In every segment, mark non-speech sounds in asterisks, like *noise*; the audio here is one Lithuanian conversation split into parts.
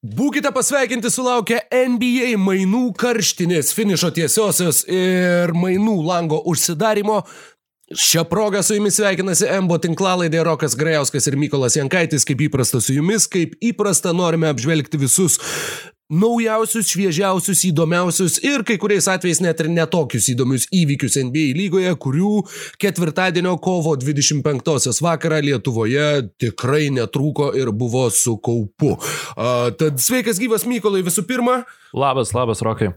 Būkite pasveikinti sulaukę NBA mainų karštinės finišo tiesiosios ir mainų lango užsidarimo. Šią progą su jumis sveikinasi Embo tinklalaidė Rokas Grajauskas ir Mykolas Jankaitis, kaip įprasta su jumis, kaip įprasta norime apžvelgti visus naujausius, šviežiausius, įdomiausius ir kai kuriais atvejais net ir netokius įdomius įvykius NBA lygoje, kurių ketvirtadienio kovo 25-osios vakarą Lietuvoje tikrai netrūko ir buvo su kaupu. Uh, tad sveikas gyvas Mykolai visų pirma. Labas, labas, Rokai.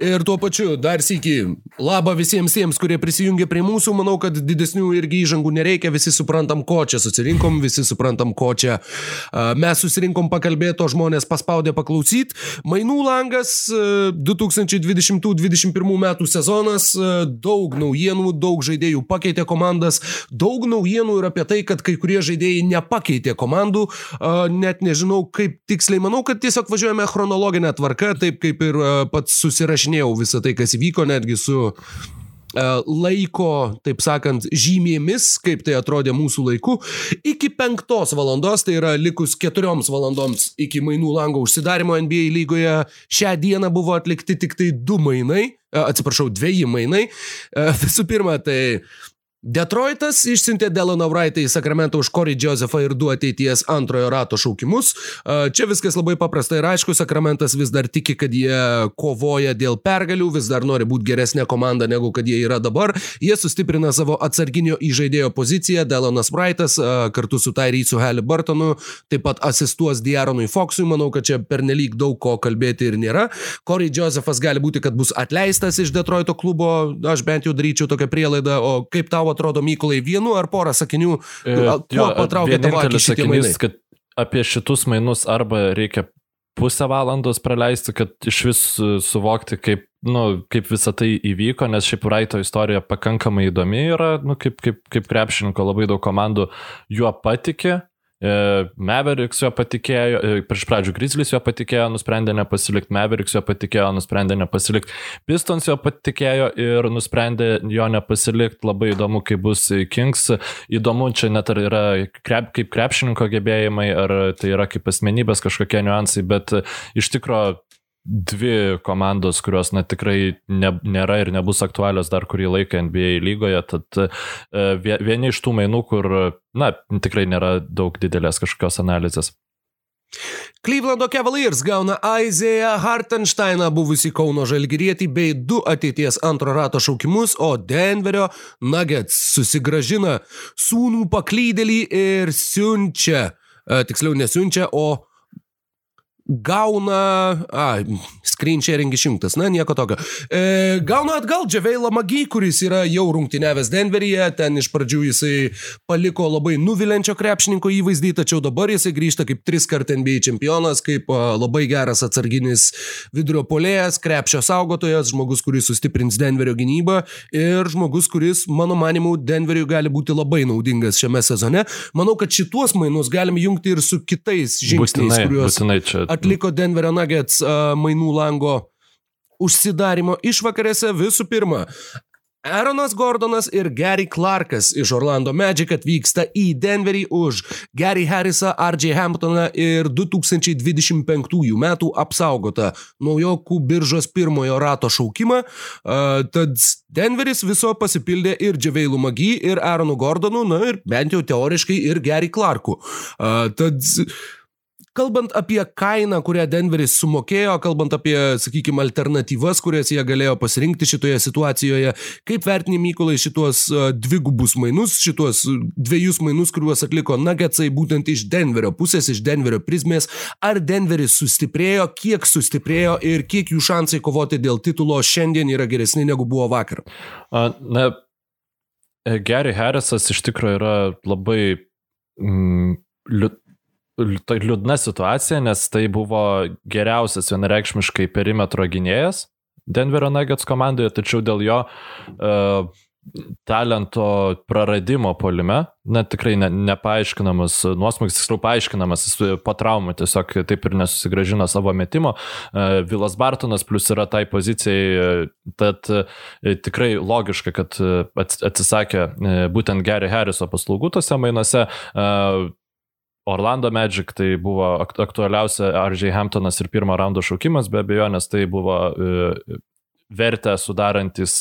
Ir tuo pačiu dar sėki labą visiems tiems, kurie prisijungia prie mūsų. Manau, kad didesnių irgi įžangų nereikia. Visi suprantam, ko čia susirinkom, visi suprantam, ko čia mes susirinkom pakalbėti, o žmonės paspaudė paklausyti. Mainų langas uh, 2020-2021 metų sezonas. Daug naujienų, daug žaidėjų pakeitė komandas. Daug naujienų ir apie tai, kad kai kurie žaidėjai nepakeitė komandų. Net nežinau, kaip tiksliai. Manau, kad tiesiog važiuojame chronologinę tvarką, taip kaip ir pats susirinkom susirašinėjau visą tai, kas įvyko, netgi su e, laiko, taip sakant, žymėmis, kaip tai atrodė mūsų laiku, iki penktos valandos, tai yra likus keturioms valandoms iki mainų lango užsidarimo NBA lygoje, šią dieną buvo atlikti tik tai du mainai, e, atsiprašau, dviejai mainai. E, visų pirma, tai Detroitas išsiuntė Deloną Wrightą į Sakramentą už Corey Josephą ir du ateities antrojo rato šaukimus. Čia viskas labai paprasta ir aišku, Sakramentas vis dar tiki, kad jie kovoja dėl pergalių, vis dar nori būti geresnė komanda negu kad jie yra dabar. Jie sustiprina savo atsarginio įžaidėjo poziciją, Delonas Wrightas kartu su Tyree'u Halliburtonu taip pat asistuos Diaronui Foxui, manau, kad čia pernelyg daug ko kalbėti ir nėra. Corey Josephas gali būti, kad bus atleistas iš Detroito klubo, aš bent jau daryčiau tokią prielaidą, o kaip tavo atrodo, Mykolai, vienu ar porą sakinių, E, kuo patraukė tavo akį šitie mainai? kad apie šitus mainus arba reikia pusę valandos praleisti, kad iš vis e, suvokti, kaip, nu, kaip visa tai įvyko, nes šiaip Raito istorija pakankamai įdomi yra, nu, kaip, kaip, kaip krepšininko labai daug komandų juo patikė. E, Mavericks jo patikėjo, e, prieš pradžių Grizzlies jo patikėjo, nusprendė nepasilikti, Mavericks jo patikėjo, nusprendė nepasilikti, Pistons jo patikėjo ir nusprendė jo nepasilikti, labai įdomu, kaip bus Kings, įdomu čia net ar yra krep, kaip krepšininko gebėjimai, ar tai yra kaip asmenybės kažkokie niuansai, bet iš tikrųjų dvi komandos, kurios na, tikrai ne, nėra ir nebus aktualios dar kurį laiką NBA lygoje, tad e, vieni iš tų mainų, kur na, tikrai nėra daug didelės kažkokios analizės. Clevelando Cavaliers gauna Aizėją Hartensteiną, buvusi Kauno Žalgirietį, bei du ateities antro rato šaukimus, o Denverio Nuggets susigražina sūnų paklydėlį ir siunčia, e, tiksliau nesiunčia, o gauna, a, screen sharing išjungtas, na nieko tokio. E, gauna atgal Džaveilą Magį, kuris yra jau rungtyniavęs Denveryje, ten iš pradžių jisai paliko labai nuvilenčio krepšininko įvaizdį, tačiau dabar jisai grįžta kaip tris kart NBA čempionas, kaip a, labai geras atsarginis vidurio polėjas, krepšio saugotojas, žmogus, kuris sustiprins Denverio gynybą ir žmogus, kuris, mano manimu, Denveriui gali būti labai naudingas šiame sezone. Manau, kad šituos mainus galime jungti ir su kitais žingsniais, Būtinai, kuriuos būtinai čia. Atliko Denverio Nuggets uh, mainų lango užsidarimo išvakarėse visų pirma. Aaronas Gordonas ir Gary Clarkas iš Orlando Magic atvyksta į Denverį už Gary Harrisą, RJ Hamptoną ir 2025 metų apsaugotą naujokų biržos pirmojo rato šaukimą. Uh, tad Denveris viso pasipildė ir Džiaveilų Magy, ir Aaronu Gordonu, na ir bent jau teoriškai ir Gary Clarku. Uh, tad Kalbant apie kainą, kurią Denveris sumokėjo, kalbant apie, sakykime, alternatyvas, kurias jie galėjo pasirinkti šitoje situacijoje, kaip vertini Mykolai šituos uh, dvigubus mainus, šituos dviejus mainus, kuriuos atliko Nuggetsai būtent iš Denverio pusės, iš Denverio prizmės, ar Denveris sustiprėjo, kiek sustiprėjo ir kiek jų šansai kovoti dėl titulo šiandien yra geresni negu buvo vakar? Na, Gary Harrisas iš tikrųjų yra labai mm, liut tai liūdna situacija, nes tai buvo geriausias vienareikšmiškai perimetro gynėjas Denverio Nuggets komandoje, tačiau dėl jo uh, talento praradimo polime, na tikrai ne, nepaaiškinamas nuosmukis, tiksliau paaiškinamas, jis po traumų tiesiog taip ir nesusigražino savo metimo. Uh, Vilas Bartonas plus yra tai pozicijai, tad uh, tikrai logiška, kad atsisakė būtent Gary Harriso paslaugų tose mainuose. Orlando Magic tai buvo aktualiausia RJ Hamptonas ir pirmo raundo šaukimas, be abejo, nes tai buvo vertę sudarantis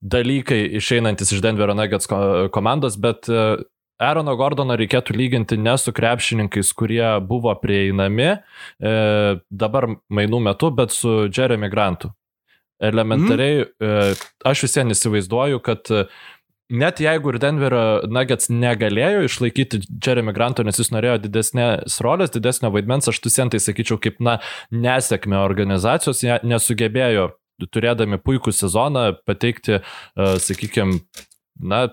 dalykai išeinantis iš Denverio Nuggets komandos, bet Aarono Gordono reikėtų lyginti ne su krepšininkais, kurie buvo prieinami e, dabar mainų metu, bet su Jeremy Grantu. Elementariai, mm. e, aš visiems įsivaizduoju, kad e, net jeigu ir Denverio Nuggets negalėjo išlaikyti Jeremy Granto, nes jis norėjo didesnės rolės, didesnio vaidmens, aš tusientai sakyčiau, kaip, na, nesėkmė organizacijos, nesugebėjo turėdami puikų sezoną pateikti, e, sakykime, na,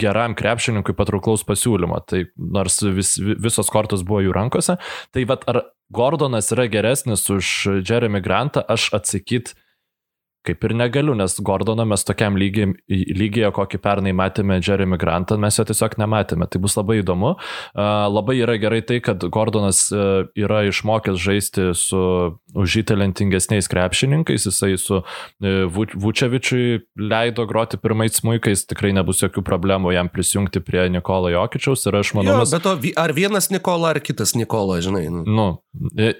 geram krepšininkui patrauklaus pasiūlymo. Tai nors vis, visos kortos buvo jų rankose, tai vad ar Gordonas yra geresnis už Jeremy Grantą, aš atsakyti kaip ir negaliu, nes Gordono mes tokiam lygiai, lygiai kokį pernai matėme Jeremy Grantą, mes jo tiesiog nematėme. Tai bus labai įdomu. Labai yra gerai tai, kad Gordonas yra išmokęs žaisti su už jį talentingesniais krepšininkais, jisai su Vučevičiui leido groti pirmais smūkais, tikrai nebus jokių problemų jam prisijungti prie Nikolo Jokičiaus ir aš manau, jo, mes... Bet to, ar vienas Nikola, ar kitas Nikola, žinai. Nu. nu E,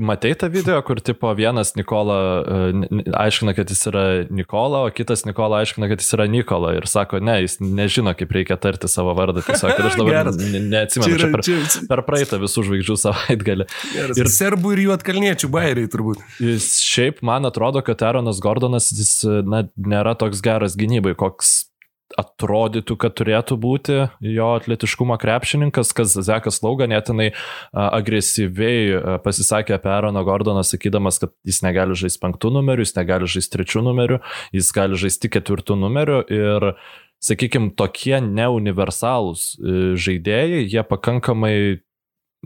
matei tą video, kur tipo vienas Nikola e, aiškina, kad jis yra Nikola, o kitas Nikola aiškina, kad jis yra Nikola ir sako, ne, jis nežino, kaip reikia tarti savo vardą. Tiesiog, ir aš dabar neatsimenu, čia, čia per, per praeitą visų žvaigždžių savaitgalį. Ir serbų ir jų atkalniečių bairiai turbūt. Jis šiaip man atrodo, kad Aaronas Gordonas jis na, nėra toks geras gynybai, koks atrodytų, kad turėtų būti jo atletiškumo krepšininkas, kas Zekas Lauga netinai agresyviai pasisakė apie Aaroną Gordoną, sakydamas, kad jis negali žaisti penktų numerių, jis negali žaisti trečių numerių, jis gali žaisti ketvirtų numerių ir sakykime, tokie neuniversalūs e, žaidėjai, jie pakankamai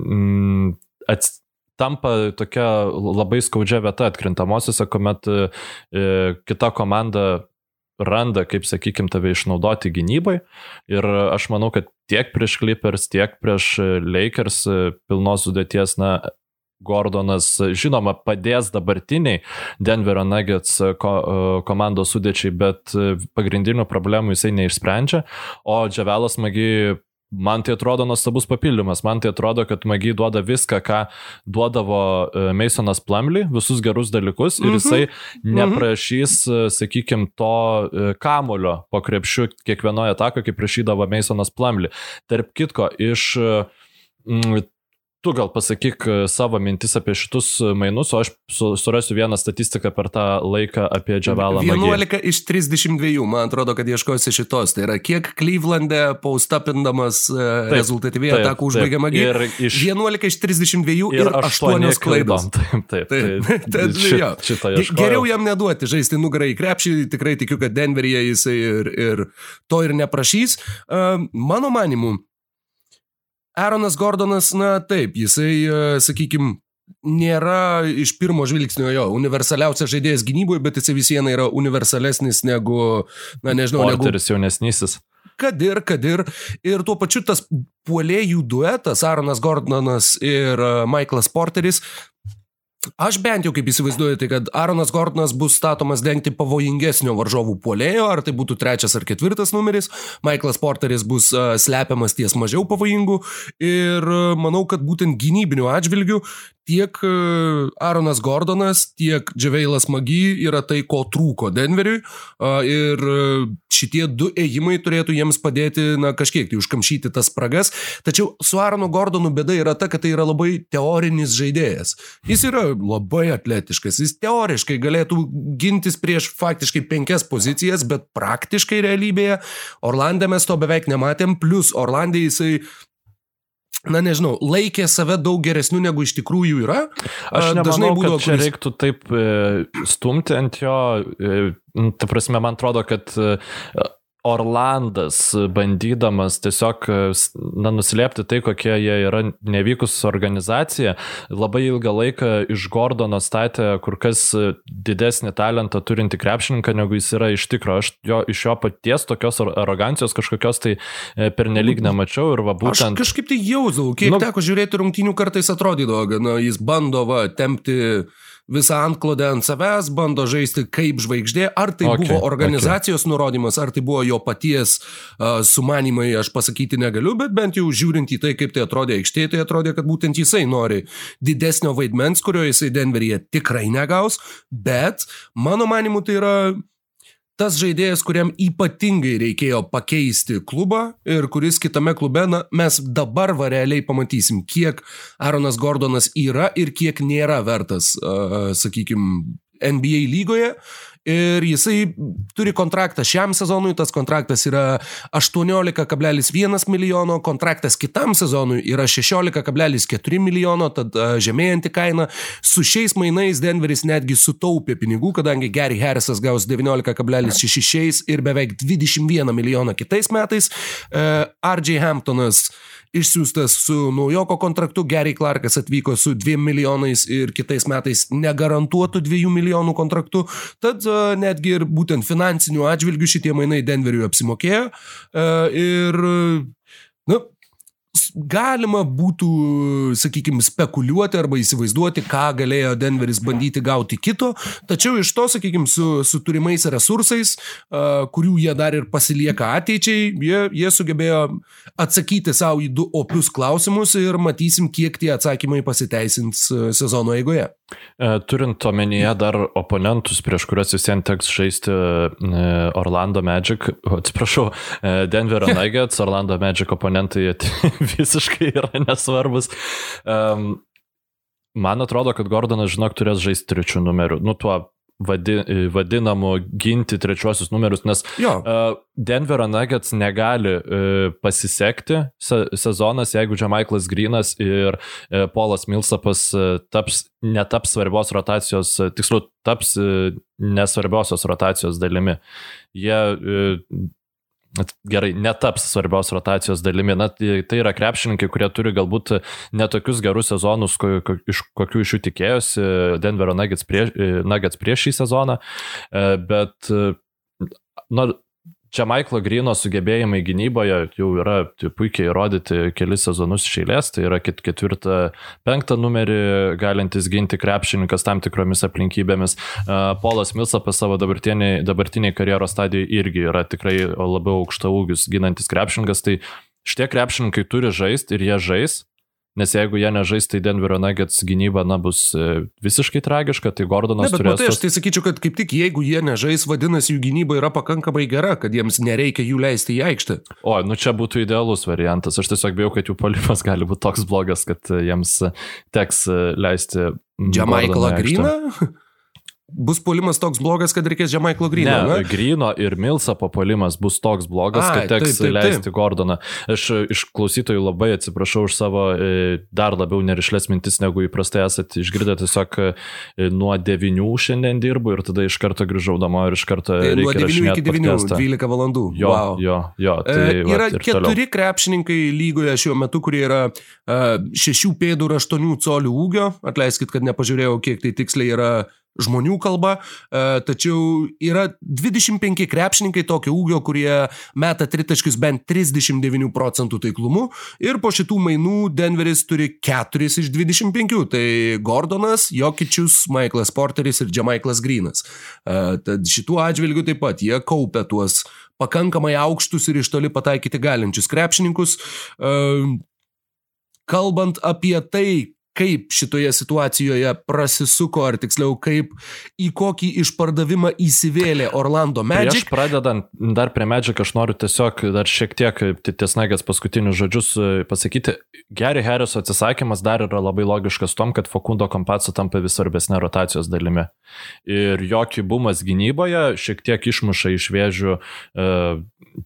mm, ats, tampa tokia labai skaudžia vieta atkrintamosiose, kuomet e, kita komanda randa, kaip sakykim, tave išnaudoti gynybai. Ir aš manau, kad tiek prieš Clippers, tiek prieš Lakers pilnos sudėties, na, Gordonas, žinoma, padės dabartiniai Denverio Nuggets ko, komandos sudėčiai, bet pagrindinių problemų jisai neišsprendžia, o Džavelas Magi Man tai atrodo nuostabus papildymas, man tai atrodo, kad Magi duoda viską, ką duodavo e, Masonas Plumly, visus gerus dalykus ir mhm. jisai neprašys, e, sakykime, to e, kamulio po krepšiu kiekvienoje atako, kaip prašydavo Masonas Plumly. Tarp kitko, iš Tu gal pasakyk e, savo mintis apie šitus e, mainus, o aš surasiu vieną statistiką per tą laiką apie Džavalą. 11 iš 32, man atrodo, kad ieškosi šitos. Tai yra, kiek Klyvlandė paustapindamas e, rezultatyviai atakų užbaigė magį. Iš... 11 iš 32 ir, ir 8 klaidos. *laughs* Taip, taip. taip. *laughs* taip. taip šit, šitą ieškojau. Geriau jam neduoti žaisti nugarai į krepšį, tikrai tikiu, kad Denveryje jisai ir, ir to ir neprašys. Mano manimu, Aaronas Gordonas, na taip, jisai, e, sakykime, nėra iš pirmo žvilgsnio jo universaliausias žaidėjas gynyboje, bet jisai vis viena yra universalesnis negu, na nežinau, Porteris negu... Porteris jaunesnysis. Kad ir, kad ir. Ir tuo pačiu tas puolėjų duetas, Aaronas Gordonas ir e, Michaelas Porteris, Aš bent jau kaip įsivaizduoju, tai kad Aaronas Gordonas bus statomas dengti pavojingesnio varžovų puolėjo, ar tai būtų trečias ar ketvirtas numeris, Michaelas Porteris bus uh, slepiamas ties mažiau pavojingų ir uh, manau, kad būtent gynybinių atžvilgių tiek Aaronas Gordonas, tiek Džaveilas Magy yra tai, ko trūko Denveriui ir šitie du ėjimai turėtų jiems padėti, na, kažkiek tai užkamšyti tas spragas. Tačiau su Aaronu Gordonu bėda yra ta, kad tai yra labai teorinis žaidėjas. Jis yra labai atletiškas, jis teoriškai galėtų gintis prieš faktiškai penkias pozicijas, bet praktiškai realybėje Orlandė mes to beveik nematėm, plus Orlandė jisai na nežinau, laikė save daug geresniu negu iš tikrųjų yra. Aš nemanau, dažnai būdavo, kad čia kuris... reiktų taip e, stumti ant jo, e, ta prasme, man atrodo, kad e, Orlandas bandydamas tiesiog na, nuslėpti tai, kokie jie yra nevykus organizacija, labai ilgą laiką iš Gordono statė kur kas didesnį talentą turinti krepšininką, negu jis yra iš tikro. Aš jo, iš jo paties tokios arogancijos kažkokios tai e, pernelyg nemačiau ir va būtent... Aš kažkaip tai jausdavau, kiek nu, teko žiūrėti rungtynių kartais atrodydavo, kad nu, jis bando va tempti visą antklodę ant savęs, bando žaisti kaip žvaigždė, ar tai okay, buvo organizacijos okay. nurodymas, ar tai buvo jo paties uh, sumanimai, aš pasakyti negaliu, bet bent jau žiūrint į tai, kaip tai atrodė aikštėje, tai atrodė, kad būtent jisai nori didesnio vaidmens, kurio jisai Denveryje tikrai negaus, bet mano manimu tai yra tas žaidėjas, kuriam ypatingai reikėjo pakeisti klubą ir kuris kitame klube, na, mes dabar va realiai pamatysim, kiek Aaronas Gordonas yra ir kiek nėra vertas, uh, sakykime, NBA lygoje. Ir jisai turi kontraktą šiam sezonui, tas kontraktas yra 18,1 milijono, kontraktas kitam sezonui yra 16,4 milijono, tad žemėjanti kaina. Su šiais mainais Denveris netgi sutaupė pinigų, kadangi Gary Harrisas gaus 19,66 ir beveik 21 milijoną kitais metais. RJ Hamptonas išsiųstas su naujoko kontraktu, Gary Clarkas atvyko su 2 milijonais ir kitais metais negarantuotų 2 milijonų kontraktu, tad uh, netgi ir būtent finansinių atžvilgių šitie mainai Denveriui apsimokėjo. Uh, ir, na, nu, galima būtų, sakykime, spekuliuoti arba įsivaizduoti, ką galėjo Denveris bandyti gauti kito, tačiau iš to, sakykime, su, su turimais resursais, uh, kurių jie dar ir pasilieka ateičiai, jie, jie sugebėjo atsakyti savo į du opius klausimus ir matysim, kiek tie atsakymai pasiteisins sezono eigoje. E, turint omenyje dar oponentus, prieš kuriuos visiems teks žaisti e, Orlando Magic, atsiprašau, e, Denverio *laughs* Nuggets, Orlando Magic oponentai visiškai yra nesvarbus. Man atrodo, kad Gordonas, žinok, turės žaisti trečių numerių. Nu, tuo vadi, vadinamų ginti trečiuosius numerius, nes jo. uh, Denverio Nuggets negali uh, pasisekti se, sezonas, jeigu Džemaiklas Grinas ir uh, Polas Milsapas uh, taps, netaps svarbios rotacijos, uh, tiksliau, taps uh, nesvarbiosios rotacijos dalimi. Jie uh, gerai, netaps svarbios rotacijos dalimi. Na, tai, tai yra krepšininkai, kurie turi galbūt netokius gerus sezonus, ko, ko, iš kokių iš jų tikėjosi Denverio Nuggets, prie, Nuggets prieš šį sezoną, e, bet, na, čia Maiklo Grino sugebėjimai gynyboje jau yra puikiai įrodyti kelis sezonus iš eilės, tai yra ketvirtą, penktą numerį galintis ginti krepšininkas tam tikromis aplinkybėmis. Polas Milsapas savo dabartiniai, dabartiniai karjeros stadijoje irgi yra tikrai labiau aukšta ūgis ginantis krepšininkas, tai šitie krepšininkai turi žaisti ir jie žais, Nes jeigu jie nežais, tai Denverio Nuggets gynyba na, bus e, visiškai tragiška, tai Gordonas ne, turės... Tai aš tai sakyčiau, kad kaip tik jeigu jie nežais, vadinasi, jų gynyba yra pakankamai gera, kad jiems nereikia jų leisti į aikštę. O, nu čia būtų idealus variantas. Aš tiesiog bijau, kad jų polimas *laughs* gali būti toks blogas, kad jiems teks leisti... Džamaiklą Greeną? *laughs* bus polimas toks blogas, kad reikės Žemaiklo Grino. Ne, ne? Grino ir Milsapo polimas bus toks blogas, Ai, kad teks taip, taip, leisti taip. Gordoną. Aš iš klausytojų labai atsiprašau už savo e, dar labiau nerišlės mintis, negu įprastai esate išgirdę. Tiesiog e, nuo 9 šiandien dirbu ir tada iš karto grįžau namo ir iš karto... Tai nuo 9 iki 9, podcastą. 12 valandų. Jo, wow. jo, jo. Tai, e, yra va, keturi toliau. krepšininkai lygoje šiuo metu, kurie yra uh, 6 pėdų ir 8 colių ūgio. Atleiskit, kad nepažiūrėjau, kiek tai tiksliai yra žmonių kalba, e, tačiau yra 25 krepšininkai tokio ūgio, kurie meta tritaškius bent 39 procentų taiklumu ir po šitų mainų Denveris turi 4 iš 25, tai Gordonas, Jokičius, Michaelas Porteris ir Džemaiklas Grinas. E, tad šituo atžvilgiu taip pat jie kaupia tuos pakankamai aukštus ir iš toli pataikyti galinčius krepšininkus. E, kalbant apie tai, kaip šitoje situacijoje prasisuko, ar tiksliau, kaip į kokį išpardavimą įsivėlė Orlando Magic. Prieš pradedant dar prie Magic, aš noriu tiesiog dar šiek tiek tiesnagės paskutinius žodžius e, pasakyti. Gary Harriso atsisakymas dar yra labai logiškas tom, kad Fakundo Kompaco tampa vis svarbesnė rotacijos dalimi. Ir jo kibumas gynyboje šiek tiek išmuša iš vėžių e,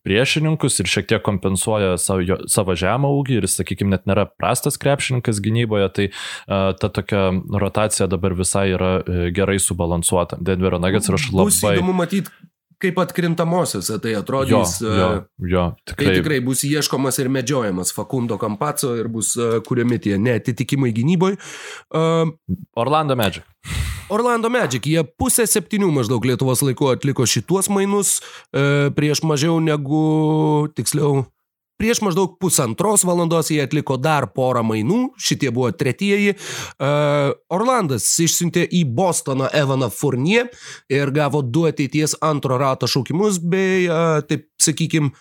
priešininkus ir šiek tiek kompensuoja savo, jo, savo žemą ūgį ir, sakykime, net nėra prastas krepšininkas gynyboje, tai ta tokia rotacija dabar visai yra uh, gerai subalansuota. Denverio Nuggets ir aš labai... Bus įdomu matyti, kaip atkrintamosiose tai atrodys. Jo, jo, jo, tikrai. Tai tikrai bus ieškomas ir medžiojamas Fakundo Kampaco ir bus uh, kuriami tie netitikimai gynyboje. Uh, Orlando Magic. Orlando Magic, jie pusę septynių maždaug Lietuvos laiku atliko šituos mainus e, prieš mažiau negu, tiksliau, Prieš maždaug pusantros valandos jie atliko dar porą mainų, šitie buvo tretieji. Uh, Orlandas išsiuntė į Bostoną Evaną Fournier ir gavo du ateities antro rato šaukimus bei, uh, taip sakykime,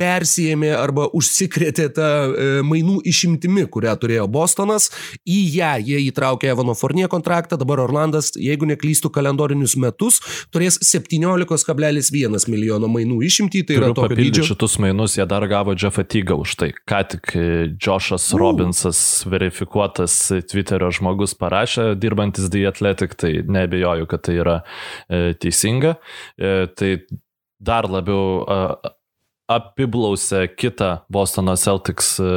persijėmė arba užsikrėtė tą e, mainų išimtimi, kurią turėjo Bostonas. Į ją jie įtraukė Evano Fornie kontraktą, dabar Orlandas, jeigu neklystų kalendorinius metus, turės 17,1 milijono mainų išimtį. Tai Turiu yra tokio dydžio. šitus mainus, jie dar gavo Jeffą Tygą už tai. Ką tik e, Joshas U. Robinsas, verifikuotas Twitterio žmogus parašė, dirbantis The Athletic, tai nebejoju, kad tai yra e, teisinga. Tai dar labiau apiblausė kitą Bostono Celtics e,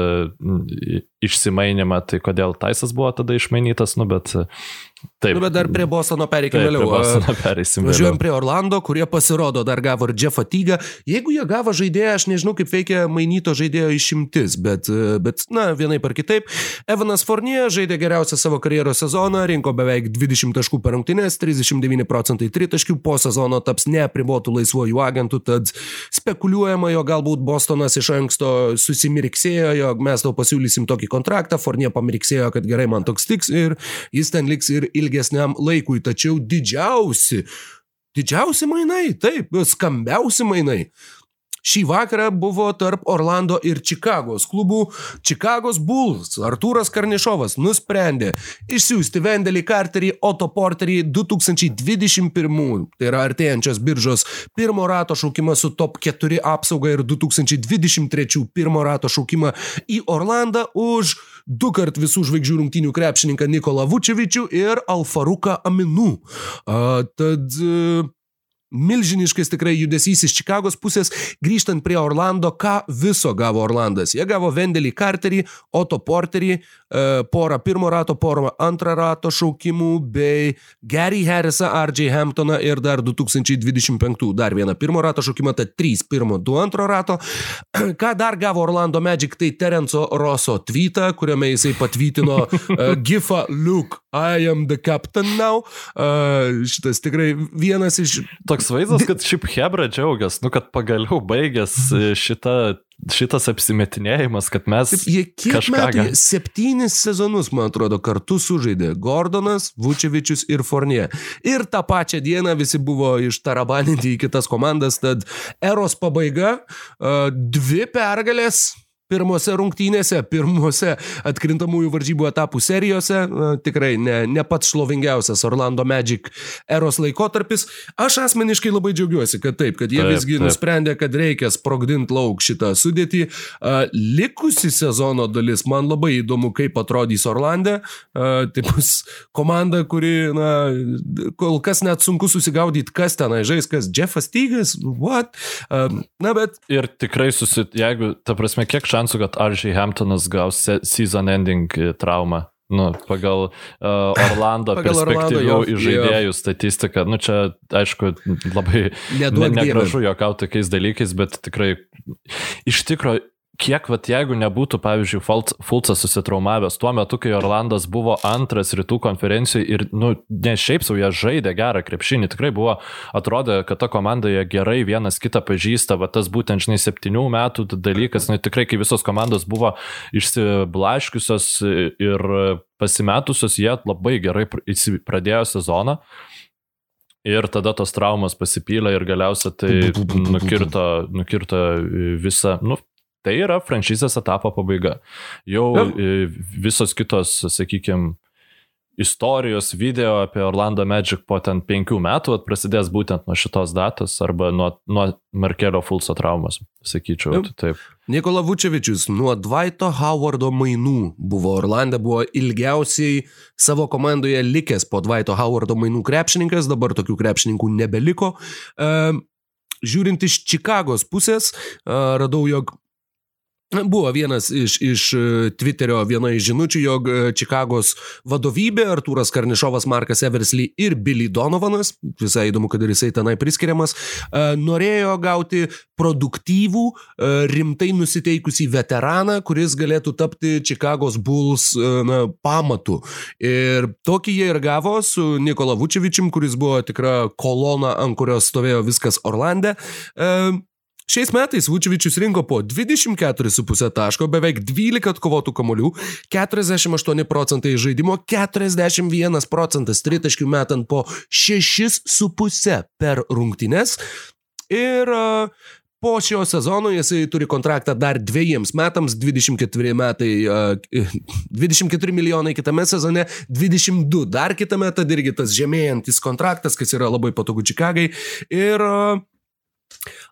išsimainimą, tai kodėl Taisas buvo tada išmainytas, nu bet e, taip. Nu, bet dar prie Bostono pereikim vėliau. Važiuojam prie Orlando, kurie pasirodo dar gavo ir Jeffą Tygą. Jeigu jie gavo žaidėją, aš nežinau, kaip veikia mainyto žaidėjo išimtis, bet, bet na, vienaip ar kitaip. Evanas Fournier žaidė geriausią savo karjeros sezoną, rinko beveik 20 taškų per rungtynės, 39 procentai tritaškių, po sezono taps neapribotų laisvojų agentų, tad spekuliuojama, jo galbūt Bostonas iš anksto susimirksėjo, jog mes tau pasiūlysim tokį kontraktą, Fournier pamirksėjo, kad gerai man toks tiks ir jis ten liks ir ilgesniam laikui, tačiau didžiausi, didžiausi mainai, taip, skambiausi mainai. Šį vakarą buvo tarp Orlando ir Čikagos klubų. Čikagos Bulls Artūras Karnišovas nusprendė išsiųsti Vendelį Carterį, Otto Porterį 2021, tai yra artėjančios biržos pirmo rato šaukimą su top 4 apsauga ir 2023 pirmo rato šaukimą į Orlandą už du kart visų žvaigždžių rungtynių krepšininką Nikolą Vučevičių ir Alfaruką Aminu. A, tad e, milžiniškas tikrai judesys iš Čikagos pusės, grįžtant prie Orlando, ką viso gavo Orlandas. Jie gavo Vendelį Carterį, Otto Porterį, e, porą pirmo rato, porą antrą rato šaukimų, bei Gary Harrisą, RJ Hamptoną ir dar 2025 dar vieną pirmo rato šaukimą, tai 3 pirmo, 2 antro rato. *clears throat* Ką dar gavo Orlando Magic, tai Terenco Rosso tweetą, kuriame jisai patvytino uh, gifą Luke, I am the captain now. Uh, šitas tikrai vienas iš Toks vaizdas, kad šiaip Hebra džiaugiasi, nu, kad pagaliau baigęs e, šita, šitas apsimetinėjimas, kad mes Taip, jie kiek kažką metų, jie septynis sezonus, man atrodo, kartu sužaidė Gordonas, Vučevičius ir Fornie. Ir tą pačią dieną visi buvo ištarabaninti į kitas komandas, tad eros pabaiga, dvi pergalės. Pirmose rungtynėse, pirmose atkrintamųjų varžybų etapų serijose, na, tikrai ne, ne pats šlovingiausias Orlando Magic eros laikotarpis. Aš asmeniškai labai džiaugiuosi, kad taip, kad jie Taip, visgi taip. nusprendė, kad reikia sprogdinti lauk šitą sudėtį. Likusi sezono dalis, man labai įdomu, kaip atrodys Orlandė. A, Tai bus komanda, kuri, na, kol kas net sunku susigaudyti, kas tenai žais, kas Jeffas Tygas, what. Na, bet Ir tikrai susit, jeigu, ta prasme, kiek šansų, kad RJ Hamptonas gaus se- season ending e, traumą? Nu, pagal uh, Orlando *laughs* Pagal Orlando, perspektyvių jo, į žaidėjų statistiką, nu čia, aišku, labai ne, negražu jokauti tokiais dalykais, bet tikrai iš tikrųjų kiek, vat, jeigu nebūtų, pavyzdžiui, Fulc- Fulcas susitraumavęs tuo metu, kai Orlandas buvo antras rytų konferencijoje ir, nu, ne šiaip savo jie žaidė gerą krepšinį, tikrai buvo, atrodė, kad ta komanda jie gerai vienas kitą pažįsta, va tas būtent, žinai, septynių metų dalykas, nu, tikrai, kai visos komandos buvo išsiblaškiusios ir pasimetusios, jie labai gerai pradėjo sezoną. Ir tada tos traumos pasipylė ir galiausiai tai *laughs* nukirto, nukirto visą, nu, tai yra franšizės etapo pabaiga. Jau e, visos kitos, sakykime, istorijos video apie Orlando Magic po ten penkių metų vat prasidės būtent nuo šitos datos arba nuo, nuo Markelio Fulso traumos, sakyčiau. Tai taip. Nikola Vučevičius nuo Dvaito Howardo mainų buvo Orlande, buvo ilgiausiai savo komandoje likęs po Dvaito Howardo mainų krepšininkas, dabar tokių krepšininkų nebeliko. E, Žiūrint iš Čikagos pusės, radau, jog Buvo vienas iš, iš e, Twitterio viena iš žinučių, jog e, Čikagos vadovybė, Artūras Karnišovas, Markas Eversly ir Billy Donovanas, visai įdomu, kad ir jisai tenai priskiriamas, e, norėjo gauti produktyvų, rimtai nusiteikusį veteraną, kuris galėtų tapti Čikagos Bulls na, pamatu. Ir tokį jie ir gavo su Nikola Vučevičium, kuris buvo tikra kolona, ant kurios stovėjo viskas Orlande. Šiais metais Vučevičius rinko po 24,5 taško, beveik 12 atkovotų kamolių, 48 procentai žaidimo, 41 procentas tritaškių metant po 6,5 per rungtynes. Ir Po šio sezono jisai turi kontraktą dar dviejiems metams, 24 metai, uh, 24 milijonai kitame sezone, 22 dar kitame, tad irgi tas žemėjantis kontraktas, kas yra labai patogu Čikagai. Ir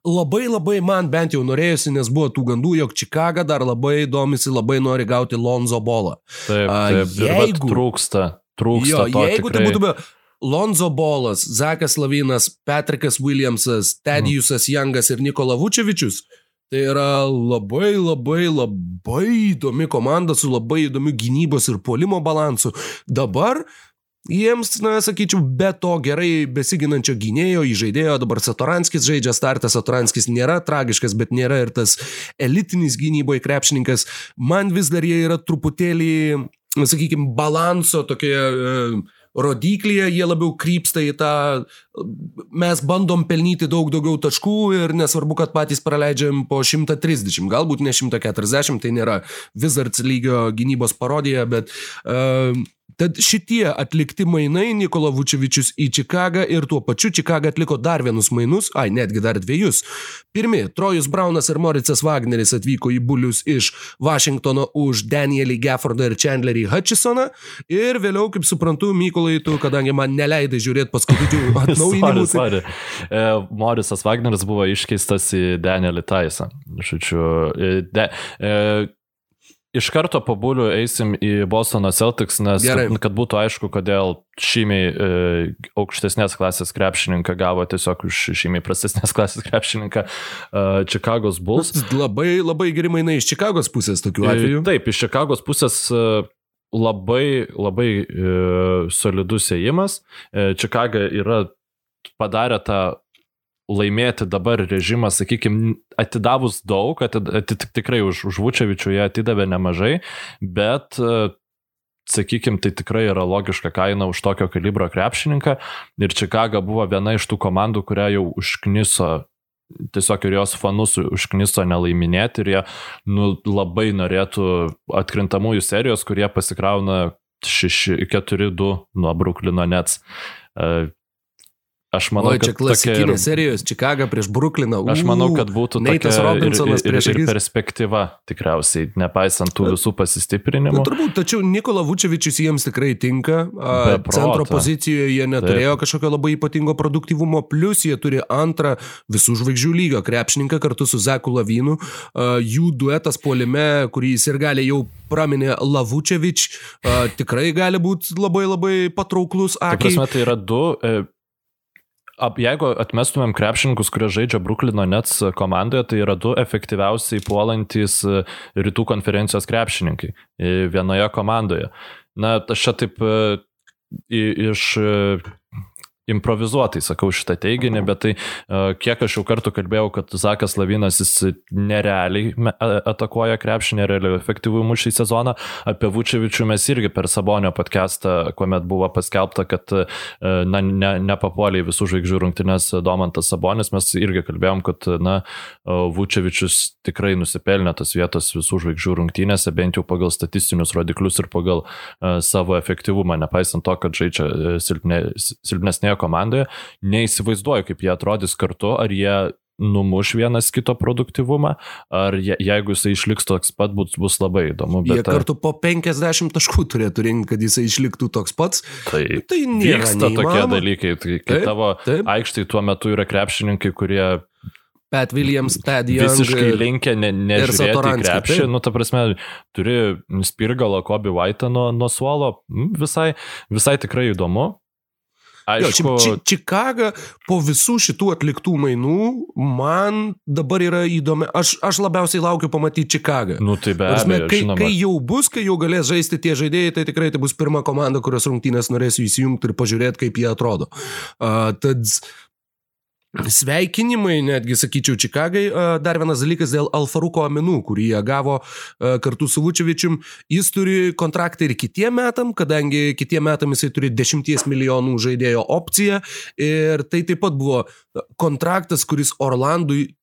Labai labai man bent jau norėjusi, nes buvo tų gandų, jog Čikaga dar labai domisi, labai nori gauti Lonzo bolą. Taip, taip jeigu trūksta, trūksta. Jo, jeigu tai tikrai... tai būtų Lonzo Bolas, Zakas Lavinas, Patrikas Williamsas, Tedijusas Jangas ir Nikola Vučevičius. Tai yra labai labai labai įdomi komanda su labai įdomiu gynybos ir polimo balansu. Dabar Jiems, na, sakyčiau, be to gerai besiginančio gynėjo, įžaidėjo, dabar Satoranskis žaidžia startą, Satoranskis nėra tragiškas, bet nėra ir tas elitinis gynyboje krepšininkas. Man vis dar jie yra truputėlį, sakykime, balanso tokioje e, rodiklyje jie labiau krypsta į tą, mes bandom pelnyti daug daugiau taškų ir nesvarbu, kad patys praleidžiam po 130, galbūt ne 140, tai nėra Wizards lygio gynybos parodija, bet uh, Tad šitie atlikti mainai Nikola Vučevičius į Čikagą ir tuo pačiu Čikaga atliko dar vienus mainus, ai netgi dar dviejus. Pirmi, Trojus Braunas ir Moricas Wagneris atvyko į Bulius iš Vašingtono už Danielį Gaffordą ir Chandlerį Hutchisoną ir vėliau, kaip suprantu, Mykolai, tu, kadangi man neleidai žiūrėti paskutinių *laughs* atnaujinimų. sorry, sorry. E, Morisas Wagneris buvo iškeistas į Danielį Taisą. Žodžiu, e, de, e, Iš karto po bulių eisim į Bostono Celtics, nes Gerai. kad, kad būtų aišku, kodėl šimiai e, aukštesnės klasės krepšininką gavo tiesiog už šimiai prastesnės *laughs* klasės krepšininką e, Chicago's Bulls. Labai, labai geri mainai iš Čikagos pusės tokiu atveju. E, taip, iš Čikagos pusės e, labai, labai e, solidus ėjimas. E, Čikaga yra padarę tą laimėti dabar režimą, sakykime, atidavus daug, atid, atid, tikrai už, už Vučevičių jie atidavė nemažai, bet sakykime, tai tikrai yra logiška kaina už tokio kalibro krepšininką ir Čikaga buvo viena iš tų komandų, kurią jau užkniso tiesiog ir jos fanus užkniso nelaiminėti ir jie nu, labai norėtų atkrintamųjų serijos, kurie pasikrauna 4-2 nuo Bruklino Nets. Aš manau, o, čia klasikinė ir... serijos, Čikaga prieš Brukliną. Aš manau, kad būtų Neitas Robinsonas ir, ir, ir, ir perspektyva, tikriausiai, nepaisant tų visų pasistiprinimų. Na, turbūt, tačiau Nikola Vučevičius jiems tikrai tinka. Centro pozicijoje jie neturėjo Taip. kažkokio labai ypatingo produktyvumo, plus jie turi antrą visų žvaigždžių lygio krepšininką kartu su Zeku Lavinu. Jų duetas puolime, kurį jis ir gali jau praminė Lavučevič, tikrai gali būti labai labai patrauklus. Akiai. Tai yra du Ap, jeigu atmestumėm krepšininkus, kurie žaidžia Bruklino Nets komandoje, tai yra du efektyviausiai puolantys e, rytų konferencijos krepšininkai e, vienoje komandoje. Na, aš čia taip e, iš improvizuotai sakau šitą teiginį, bet tai kiek aš jau kartų kalbėjau, kad Zakas Lavinas jis nerealiai atakuoja krepšį, nerealiai efektyvų mušį sezoną. Apie Vučevičių mes irgi per Sabonio podcastą, kuomet buvo paskelbta, kad na, ne, nepapuolė į visų žvaigždžių rungtynės Domantas Sabonis, mes irgi kalbėjom, kad na, Vučevičius tikrai nusipelnė tos vietos visų žvaigždžių rungtynėse, bent jau pagal statistinius rodiklius ir pagal savo efektyvumą, nepaisant to, kad žaidžia silpne, silpnesnėje vienoje komandoje, neįsivaizduoju, kaip jie atrodys kartu, ar jie numuš vienas kito produktivumą, ar je, jeigu jisai išliks toks pat, bus, bus labai įdomu. Bet, jie kartu po 50 taškų turėtų rinkti, kad jisai išliktų toks pats. Tai, tai vyksta neįmanoma. tokie dalykai, tai kai taip, tavo taip. aikštai tuo metu yra krepšininkai, kurie Pat Williams, Ted Young. Visiškai linkę ne, nežiūrėti krepšį. Tai. Nu, ta prasme, turi Spirgalą, Kobe White nuo, nuo suolo. Visai, visai tikrai įdomu. Aišku, jo, či, Čikaga po visų šitų atliktų mainų man dabar yra įdomi. Aš, aš labiausiai laukiu pamatyti Čikagą. Nu, tai be abejo. Kai, žinoma. kai jau bus, kai jau galės žaisti tie žaidėjai, tai tikrai tai bus pirma komanda, kurios rungtynės norėsiu įsijungti ir pažiūrėti, kaip jie atrodo. Uh, tad Sveikinimai, netgi sakyčiau, Čikagai. Dar vienas dalykas dėl Alfaruko Aminų, kurį jie gavo kartu su Vučevičium. Jis turi kontraktą ir kitiem metam, kadangi kitiem metam jisai turi 10 milijonų žaidėjo opciją. Ir tai taip pat buvo kontraktas, kuris Orlandui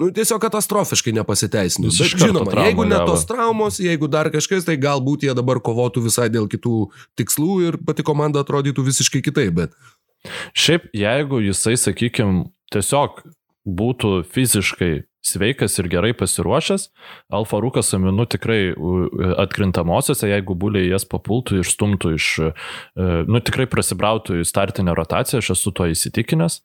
nu, tiesiog katastrofiškai nepasiteisino. Bet žinoma, traumą jeigu ne tos traumos, jeigu dar kažkas, tai galbūt jie dabar kovotų visai dėl kitų tikslų ir pati komanda atrodytų visiškai kitaip, bet Šiaip, jeigu jisai, sakykime, tiesiog būtų fiziškai sveikas ir gerai pasiruošęs, Alfa Rūkas Aminu tikrai atkrintamosiose, jeigu būliai jas papultų ir stumtų iš, e, nu tikrai prasibrautų į startinę rotaciją, aš esu to įsitikinęs.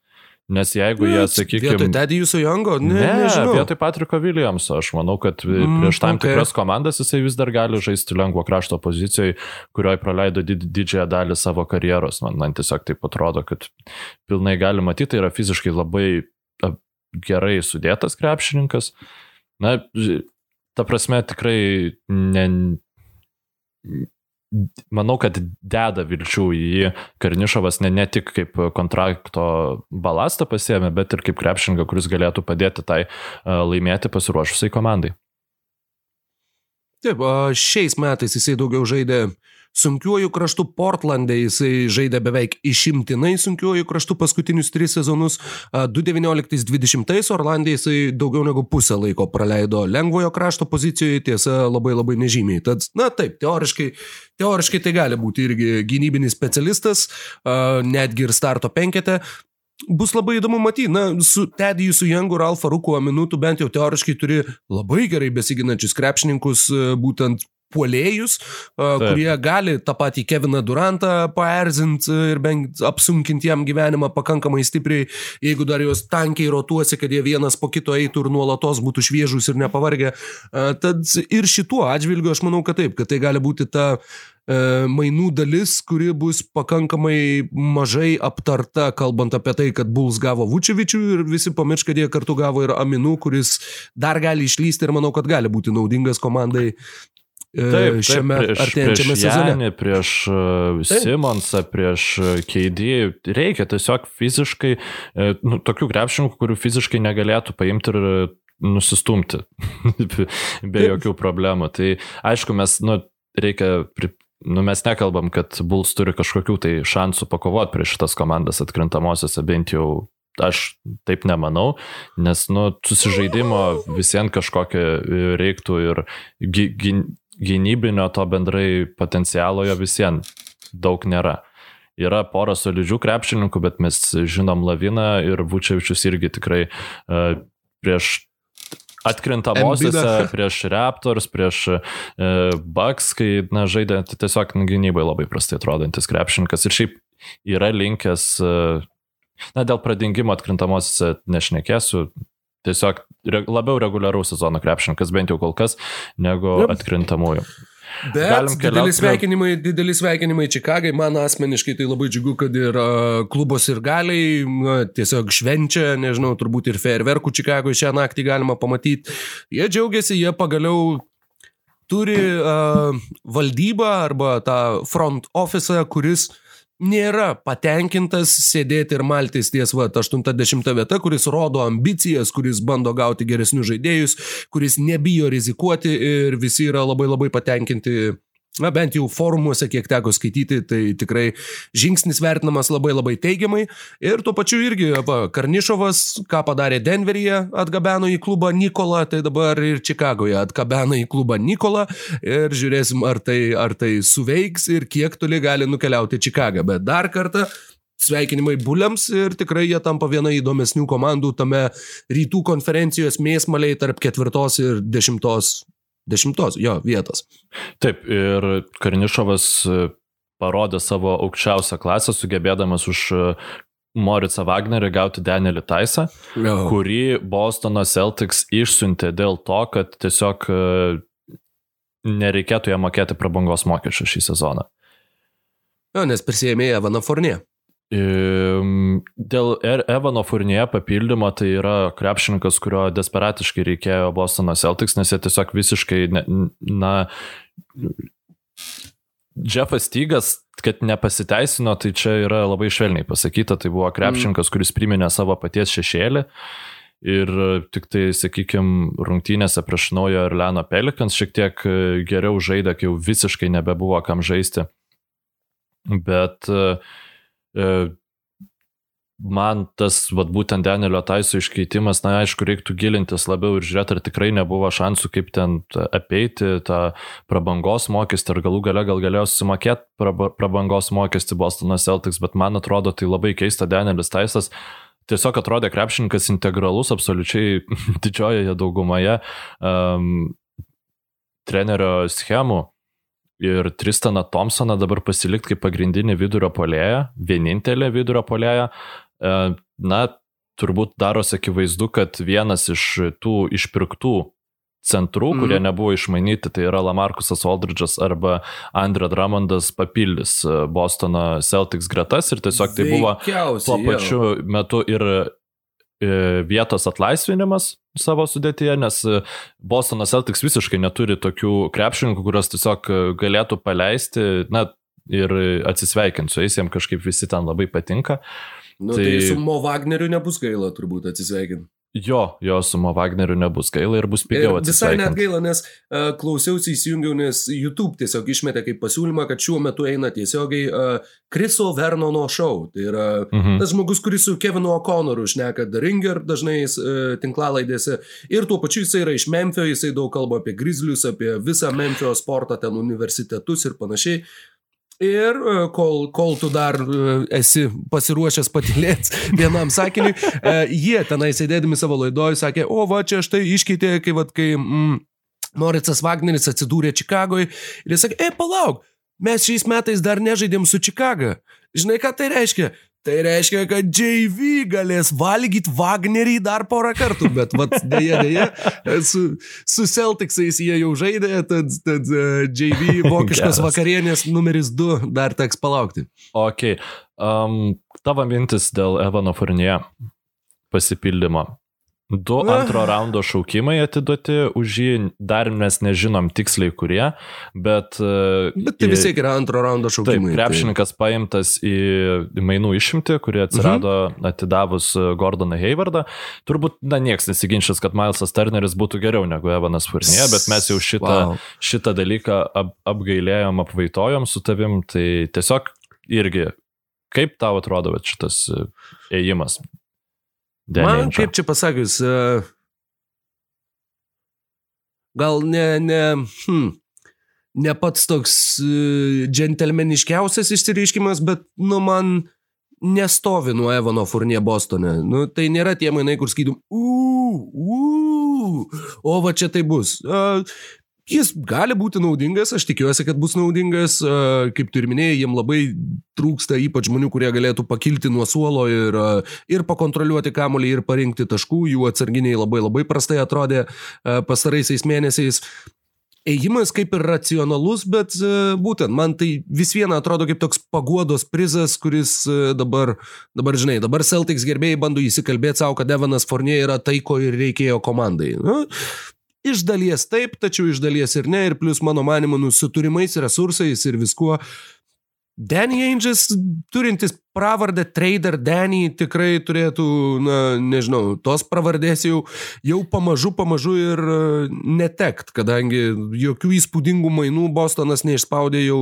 Nes jeigu jie, Vietoj sakykime... Tedijusio Jongo, ne, Ne, nežinau. vietoj Patriko Williamso, aš manau, kad Mm, prieš tam okay. tikras komandas jisai vis dar gali žaisti lengvo krašto pozicijoje, kurioje praleido did, didžiąją dalį savo karjeros. Man, man tiesiog taip atrodo, kad pilnai gali matyti, tai yra fiziškai labai gerai sudėtas krepšininkas. Na, ta prasme, tikrai ne. Manau, kad deda vilčių į jį Karnišovas ne, ne tik kaip kontrakto balastą pasiemė, bet ir kaip krepšininką, kuris galėtų padėti tai a, laimėti pasiruošusiai komandai. Taip, šiais metais jisai daugiau žaidė sunkiuoju kraštu Portlandė, jisai žaidė beveik išimtinai sunkiuoju kraštu paskutinius tris sezonus. A, 2019-2020 Orlandė jisai daugiau negu pusę laiko praleido lengvojo krašto pozicijoje, tiesa labai labai nežymiai. Tad, na taip, teoriškai, teoriškai tai gali būti irgi gynybinis specialistas, netgi ir starto penkete. Bus labai įdomu matyti, na, su Tediju, su Jangu ir Alfa Ruku minutų bent jau teoriškai turi labai gerai besiginančius krepšininkus, būtent puolėjus, Taip. kurie gali tą patį Keviną Durantą paerzinti ir bent apsunkinti jam gyvenimą pakankamai stipriai, jeigu dar juos tankiai rotuosi, kad jie vienas po kito eitų ir nuolatos būtų šviežus ir nepavargę. Tad ir šituo atžvilgiu aš manau, kad taip, kad tai gali būti ta e, mainų dalis, kuri bus pakankamai mažai aptarta, kalbant apie tai, kad Bulls gavo Vučevičių ir visi pamirš, kad jie kartu gavo ir Aminų, kuris dar gali išlysti ir manau, kad gali būti naudingas komandai e, šiame prieš, artėjančiame prieš sezone. Janį, prieš Taip. Simonsą, prieš uh, Keidį, reikia tiesiog fiziškai, e, nu, tokių krepšininkų, kurių fiziškai negalėtų paimti ir e, nusistumti *laughs* be Taip. jokių problemų. Tai aišku, mes, nu, reikia, pri- nu, mes nekalbam, kad Bulls turi kažkokių tai šansų pakovoti prieš šitas komandas atkrintamosiose, bent jau aš taip nemanau, nes, nu, susižaidimo visiems kažkokio e, reiktų ir gy, gy, gynybinio to bendrai potencialo jo visiems daug nėra. Yra pora solidžių krepšininkų, bet mes žinom Laviną ir Vučevičius irgi tikrai uh, prieš atkrintamosiose, *laughs* prieš Raptors, prieš uh, Bucks, kai na, žaidė tai tiesiog gynybai labai prastai atrodantis krepšininkas ir šiaip yra linkęs, uh, na dėl pradingimo atkrintamosiose nešnekėsiu, tiesiog labiau reguliaraus sezono krepšininkas, bent jau kol kas, negu Jep. atkrintamųjų. Bet dideli sveikinimai, dideli sveikinimai Čikagai, man asmeniškai tai labai džiugu, kad ir a, klubos ir galiai na, tiesiog švenčia, nežinau, turbūt ir fejerverkų Čikagoje šią naktį galima pamatyti. Jie džiaugiasi, jie pagaliau turi a, valdybą arba tą front office, kuris nėra patenkintas sėdėti ir maltis ties va 80 vieta, kuris rodo ambicijas, kuris bando gauti geresnius žaidėjus, kuris nebijo rizikuoti ir visi yra labai labai patenkinti. Na, bent jau forumuose, kiek teko skaityti, tai tikrai žingsnis vertinamas labai labai teigiamai. Ir tuo pačiu irgi, va, Karnišovas, ką padarė Denveryje, atgabeno į klubą Nikolą, tai dabar ir Čikagoje atgabeno į klubą Nikolą. Ir žiūrėsim, ar tai, ar tai suveiks ir kiek toli gali nukeliauti Čikaga. Bet dar kartą sveikinimai buliams ir tikrai jie tampa viena įdomesnių komandų tame rytų konferencijos mėsmaliai tarp ketvirtos ir dešimtos, dešimtos jo vietos. Taip, ir Karnišovas e, parodė savo aukščiausią klasę, sugebėdamas už e, Moricą Wagnerį gauti Danielį Taisą, Jo. kurį Bostono Celtics išsiuntė dėl to, kad tiesiog e, nereikėtų jam mokėti prabangos mokesčių šį sezoną. jo, nes prisėmė Evaną Fornė. Ehm, Dėl Er- Evano Furnie papildymo tai yra krepšininkas, kurio desperatiškai reikėjo Bostono Celtics, nes jie tiesiog visiškai, ne, na, Jeffas Tygas, kad nepasiteisino, tai čia yra labai švelniai pasakyta, tai buvo krepšininkas, kuris priminė savo paties šešėlį. Ir tik tai, sakykime, rungtynėse prieš naujo Orleano Pelikans šiek tiek e, geriau žaidė, kai jau visiškai nebebuvo kam žaisti. Bet e, man tas, vat, būtent Danielio Taiso iškeitimas, na, aišku, reiktų gilintis labiau ir žiūrėti, ar tikrai nebuvo šansų, kaip ten apeiti tą prabangos mokestį, ar galų gale gal galėjo susimokėti prabangos mokestį Bostono Celtics, bet man atrodo, tai labai keista Danielis Taisas. Tiesiog atrodė krepšininkas integralus absoliučiai *laughs* didžiojoje daugumoje um, trenerio schemų ir Tristaną Thompsoną dabar pasilikti kaip pagrindinį vidurio polėją, vienintelė vidurio polėja, E, na, turbūt darosi akivaizdu, kad vienas iš tų išpirktų centrų, mm. kurie nebuvo išmainyti, tai yra Lamarkusas Aldridge'as arba Andrea Drummondas papildys e, Bostono Celtics gretas. Ir tiesiog tai buvo tuo pačiu metu ir vietos atlaisvinimas savo sudėtyje, nes Bostono Celtics visiškai neturi tokių krepšininkų, kurios tiesiog galėtų paleisti, na, ir atsisveikinti su jais, jiems kažkaip visi ten labai patinka. Uh, Nu, tai... tai su Mo Wagneriu nebus gaila turbūt atsisveikinti. Jo, jo su Mo Wagneriu nebus gaila ir bus pigiau atsisveikinti. Visai net gaila, nes uh, klausiausi įsijungiau, nes YouTube tiesiog išmetė kaip pasiūlymą, kad šiuo metu eina tiesiogiai uh, Kriso Vernono show. Tai yra mhm. tas žmogus, kuris su Kevinu O'Connoru šneka The Ringer dažnai uh, tinklalaidėse. Ir tuo pačiu jisai yra iš Memphio, jisai daug kalba apie Grizzlius, apie visą Memphio sportą, ten universitetus ir panašiai. Ir e, kol, kol tu dar e, esi pasiruošęs patilėti *laughs* vienam sakiniui, e, jie tenai sėdėdami savo laidoje sakė, o va čia štai iškeitė, kai, va, kai mm, Noricas Wagneris atsidūrė Čikagoje ir jis sakė, e palauk, mes šiais metais dar nežaidėm su Čikaga. Žinai, ką tai reiškia? Tai reiškia, kad JV galės valgyti Wagnerį dar porą kartų, bet vat, dėja, dėja, su, su Celticsais jie jau žaidė, tad, tad uh, e, JV *laughs* vokiškos vakarienės numeris 2 dar teks palaukti. Ok, um, tavo mintis dėl Evano Furnie pasipildymo. Du Na. antro raundo šaukimai atiduoti už jį, dar mes nežinom tiksliai kurie, bet... E, bet tai vis tiek yra antro raundo šaukimai. Taip, krepšininkas tai... paimtas į mainų išimti, kurie atsirado mhm. atidavus Gordoną Haywardą. Turbūt, na, nieks nesiginčys, kad Milesas Turneris būtų geriau negu Evanas Furnie, bet mes jau šitą, wow. šitą dalyką ap, apgailėjom, apvaitojom su tavim, tai tiesiog irgi, kaip tau atrodo šitas ėjimas? Deniančio. Man, kaip čia pasakius, e, gal ne, ne, hm, ne pats toks e, džentelmeniškiausias išsireiškimas, bet, nu, man nestovi nuo Evano Furnie Bostone. Nu, tai nėra tie mainai, kur skydum, uuu, o va čia tai bus. Jis gali būti naudingas, aš tikiuosi, kad bus naudingas, kaip tu ir minėjai, jiem labai trūksta ypač žmonių, kurie galėtų pakilti nuo suolo ir, ir pakontroliuoti kamolį ir parinkti taškų, jų atsarginiai labai labai prastai atrodė pastaraisiais mėnesiais. Ėjimas kaip ir racionalus, bet būtent man tai vis viena atrodo kaip toks paguodos prizas, kuris dabar, dabar žinai, dabar Celtics gerbėjai bando įsikalbėti savo, kad Evanas Fornie yra tai, ko ir reikėjo komandai. Nu, Iš dalies taip, tačiau iš dalies ir ne, ir plus mano manimu, nu, su turimais resursais ir viskuo. Danny Ainges, turintis pravardę Trader Danny, tikrai turėtų, na, nežinau, tos pravardės jau, jau pamažu, pamažu ir e, netekt, kadangi jokių įspūdingų mainų Bostonas neišspaudė jau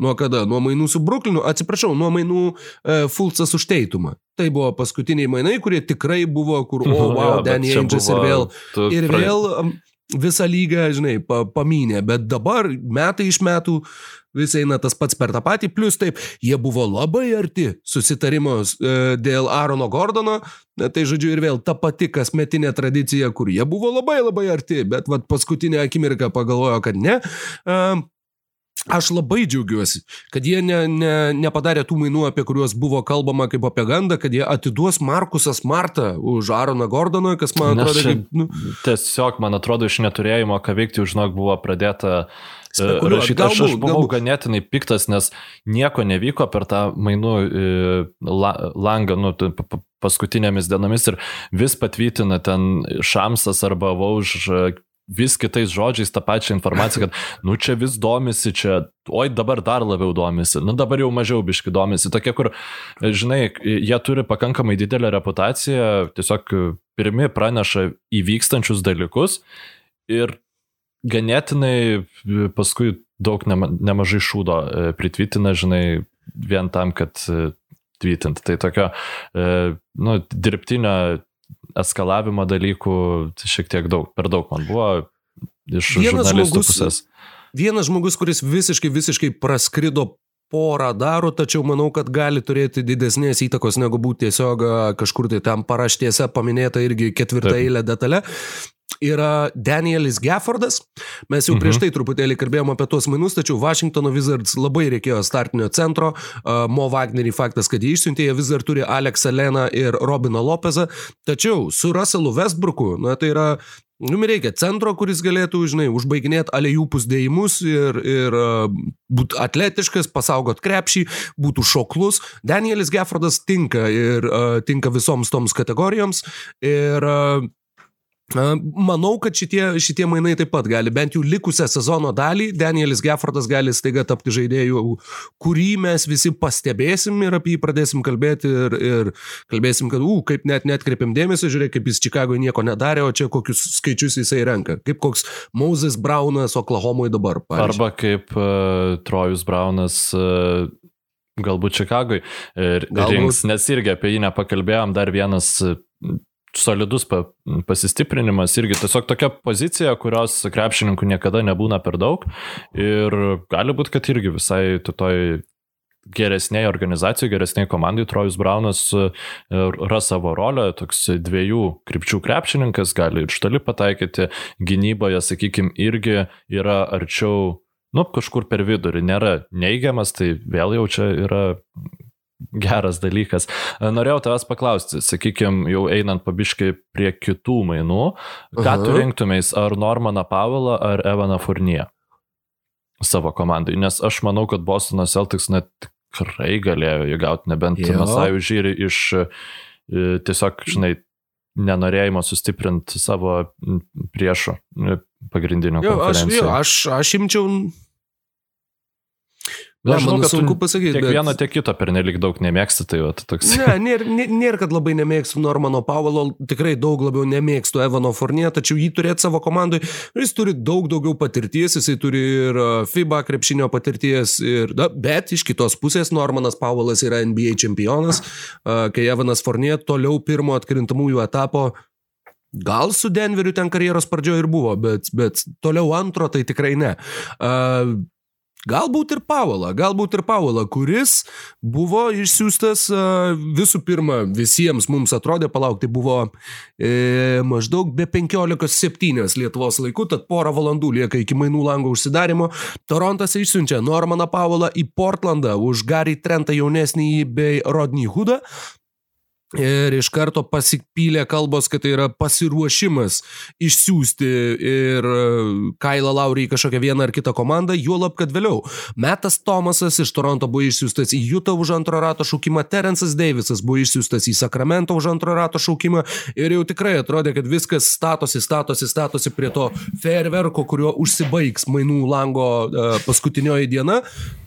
nuo kada? Nuo mainų su Brooklynu, atsiprašau, nuo mainų e, Fulcas už Teitumą. Tai buvo paskutiniai mainai, kurie tikrai buvo, kur, o, *laughs* oh, wow, Danny Ainges ir vėl. Ir vėl visą lygą, žinai, pa, pamynė, bet dabar metai iš metų vis eina tas pats per tą patį, plus taip, jie buvo labai arti susitarimo e, dėl Aarono Gordono, tai žodžiu ir vėl ta pati kasmetinė tradicija, kur jie buvo labai labai arti, bet vat, paskutinę akimirką pagalvojo, kad ne. E, Aš labai džiaugiuosi, kad jie ne, ne, nepadarė tų mainų, apie kuriuos buvo kalbama kaip apie gandą, kad jie atiduos Markusą Smartą už Aaroną Gordoną, kas man atrodo, kaip... Nu... Tiesiog, man atrodo, iš neturėjimo, ką veikti, žinok, buvo pradėta e, rašyti. Aš, aš buvau galbūt. ganėtinai piktas, nes nieko nevyko per tą mainų e, la, langą, nu, paskutinėmis dienomis ir vis patvytina ten Šamsas arba Vauž vis kitais žodžiais tą pačią informaciją, kad, nu čia vis domisi, čia, oi dabar dar labiau domisi, nu dabar jau mažiau biški domisi. Tokie, kur, žinai, jie turi pakankamai didelę reputaciją, tiesiog pirmi praneša įvykstančius dalykus ir ganėtinai paskui daug nema, nemažai šūdo e, pritvitina, žinai, vien tam, kad tvytinti. Tai tokio, e, nu, dirbtinio eskalavimo dalykų šiek tiek daug, per daug man buvo iš vienas žurnalistų žmogus, pusės. Vienas žmogus, kuris visiškai, visiškai praskrido porą darų, tačiau manau, kad gali turėti didesnės įtakos negu būti tiesiog kažkur tai tam paraštėse paminėta irgi ketvirta eilė detalė. Yra Danielis Gaffordas. Mes jau mhm. prieš tai truputėlį kalbėjome apie tuos mainus, tačiau Washingtono Wizards labai reikėjo startinio centro. Mo Wagnerį faktas, kad jį išsiuntė, jie vis dar turi Aleksą Leną ir Robiną Lopezą. Tačiau su Russellu Westbrooku, na tai yra Jums reikia centro, kuris galėtų, žinai, užbaiginėti alejų pusdėjimus ir, ir būtų atletiškas, pasaugot krepšį, būtų šoklus. Danielis Geffordas tinka ir tinka visoms toms kategorijoms. Ir Manau, kad šitie, šitie mainai taip pat gali, bent jau likusią sezono dalį, Danielis Geffordas gali staiga tapti žaidėjų, kurį mes visi pastebėsim ir apie jį pradėsim kalbėti ir, ir kalbėsim, kad, u, kaip net netkreipiam dėmesio, žiūrėk, kaip jis Čikagoje nieko nedarė, o čia kokius skaičius jisai renka, kaip koks Moses Braunas Oklahomoje dabar. Pavyzdžiui. Arba kaip uh, Trojus Braunas. Uh... Galbūt Čikagoje rinks, nes irgi apie jį nepakalbėjom, dar vienas solidus pa, pasistiprinimas, irgi tiesiog tokia pozicija, kurios krepšininkų niekada nebūna per daug. Ir gali būti, kad irgi visai toj geresniai organizacijai, geresniai komandai Trojus Braunas e, ras savo rolę, toks dviejų krypčių krepšininkas, gali ir štali pataikyti, gynyboje, sakykime, irgi yra arčiau, nu, kažkur per vidurį, nėra neigiamas, tai vėl jau čia yra geras dalykas. Norėjau tavęs paklausti, sakykime, jau einant pabiškai prie kitų mainų, ką -huh. tu rinktumės, ar Normaną Pavelą, ar Evaną Furniją savo komandai, nes aš manau, kad Bostono Celtics net tikrai galėjo įgauti, nebent Masajų žiūri iš e, tiesiog, žinai, nenorėjimo sustiprinti savo priešo pagrindinio. Jo, aš, jo, aš, aš imčiau Na, aš žinau, kad sunku pasakyti. Tiek bet... vieno, tiek kito per nelik daug nemėgsti, tai va, toks. Ne, nėra, nėra, kad labai nemėgstu Normano Pavalo, tikrai daug labiau nemėgstu Evano Fornie, tačiau jį turėti savo komandai, jis turi daug daugiau patirties, jisai turi ir FIBA krepšinio patirties, ir, da, bet iš kitos pusės Normanas Pavalas yra NBA čempionas, kai Evanas Fornie toliau pirmo atkrintamųjų etapo Gal su Denveriu ten karjeros pradžioje ir buvo, bet, bet toliau antro tai tikrai ne. Uh, Galbūt ir Paulą, galbūt ir Paulą, kuris buvo išsiųstas visų pirma visiems mums atrodė, palaukti, buvo e, maždaug be 15.7 Lietuvos laiku, tad porą valandų lieka iki mainų lango užsidarimo. Torontas išsiunčia Normaną Paulą į Portlandą už Gary Trentą jaunesnį bei Rodney Hoodą. Ir iš karto pasipylė kalbos, kad tai yra pasiruošimas išsiųsti ir e, Kailą Laurį į kažkokią vieną ar kitą komandą, juolab, kad vėliau Metas Tomasas iš Toronto buvo išsiųstas į Jutą už antro rato šaukimą, Terensas Davisas buvo išsiųstas į Sacramento už antro rato šaukimą ir jau tikrai atrodė, kad viskas statosi, statosi, statosi prie to fairverko, kuriuo užsibaigs mainų lango uh, paskutinioji diena.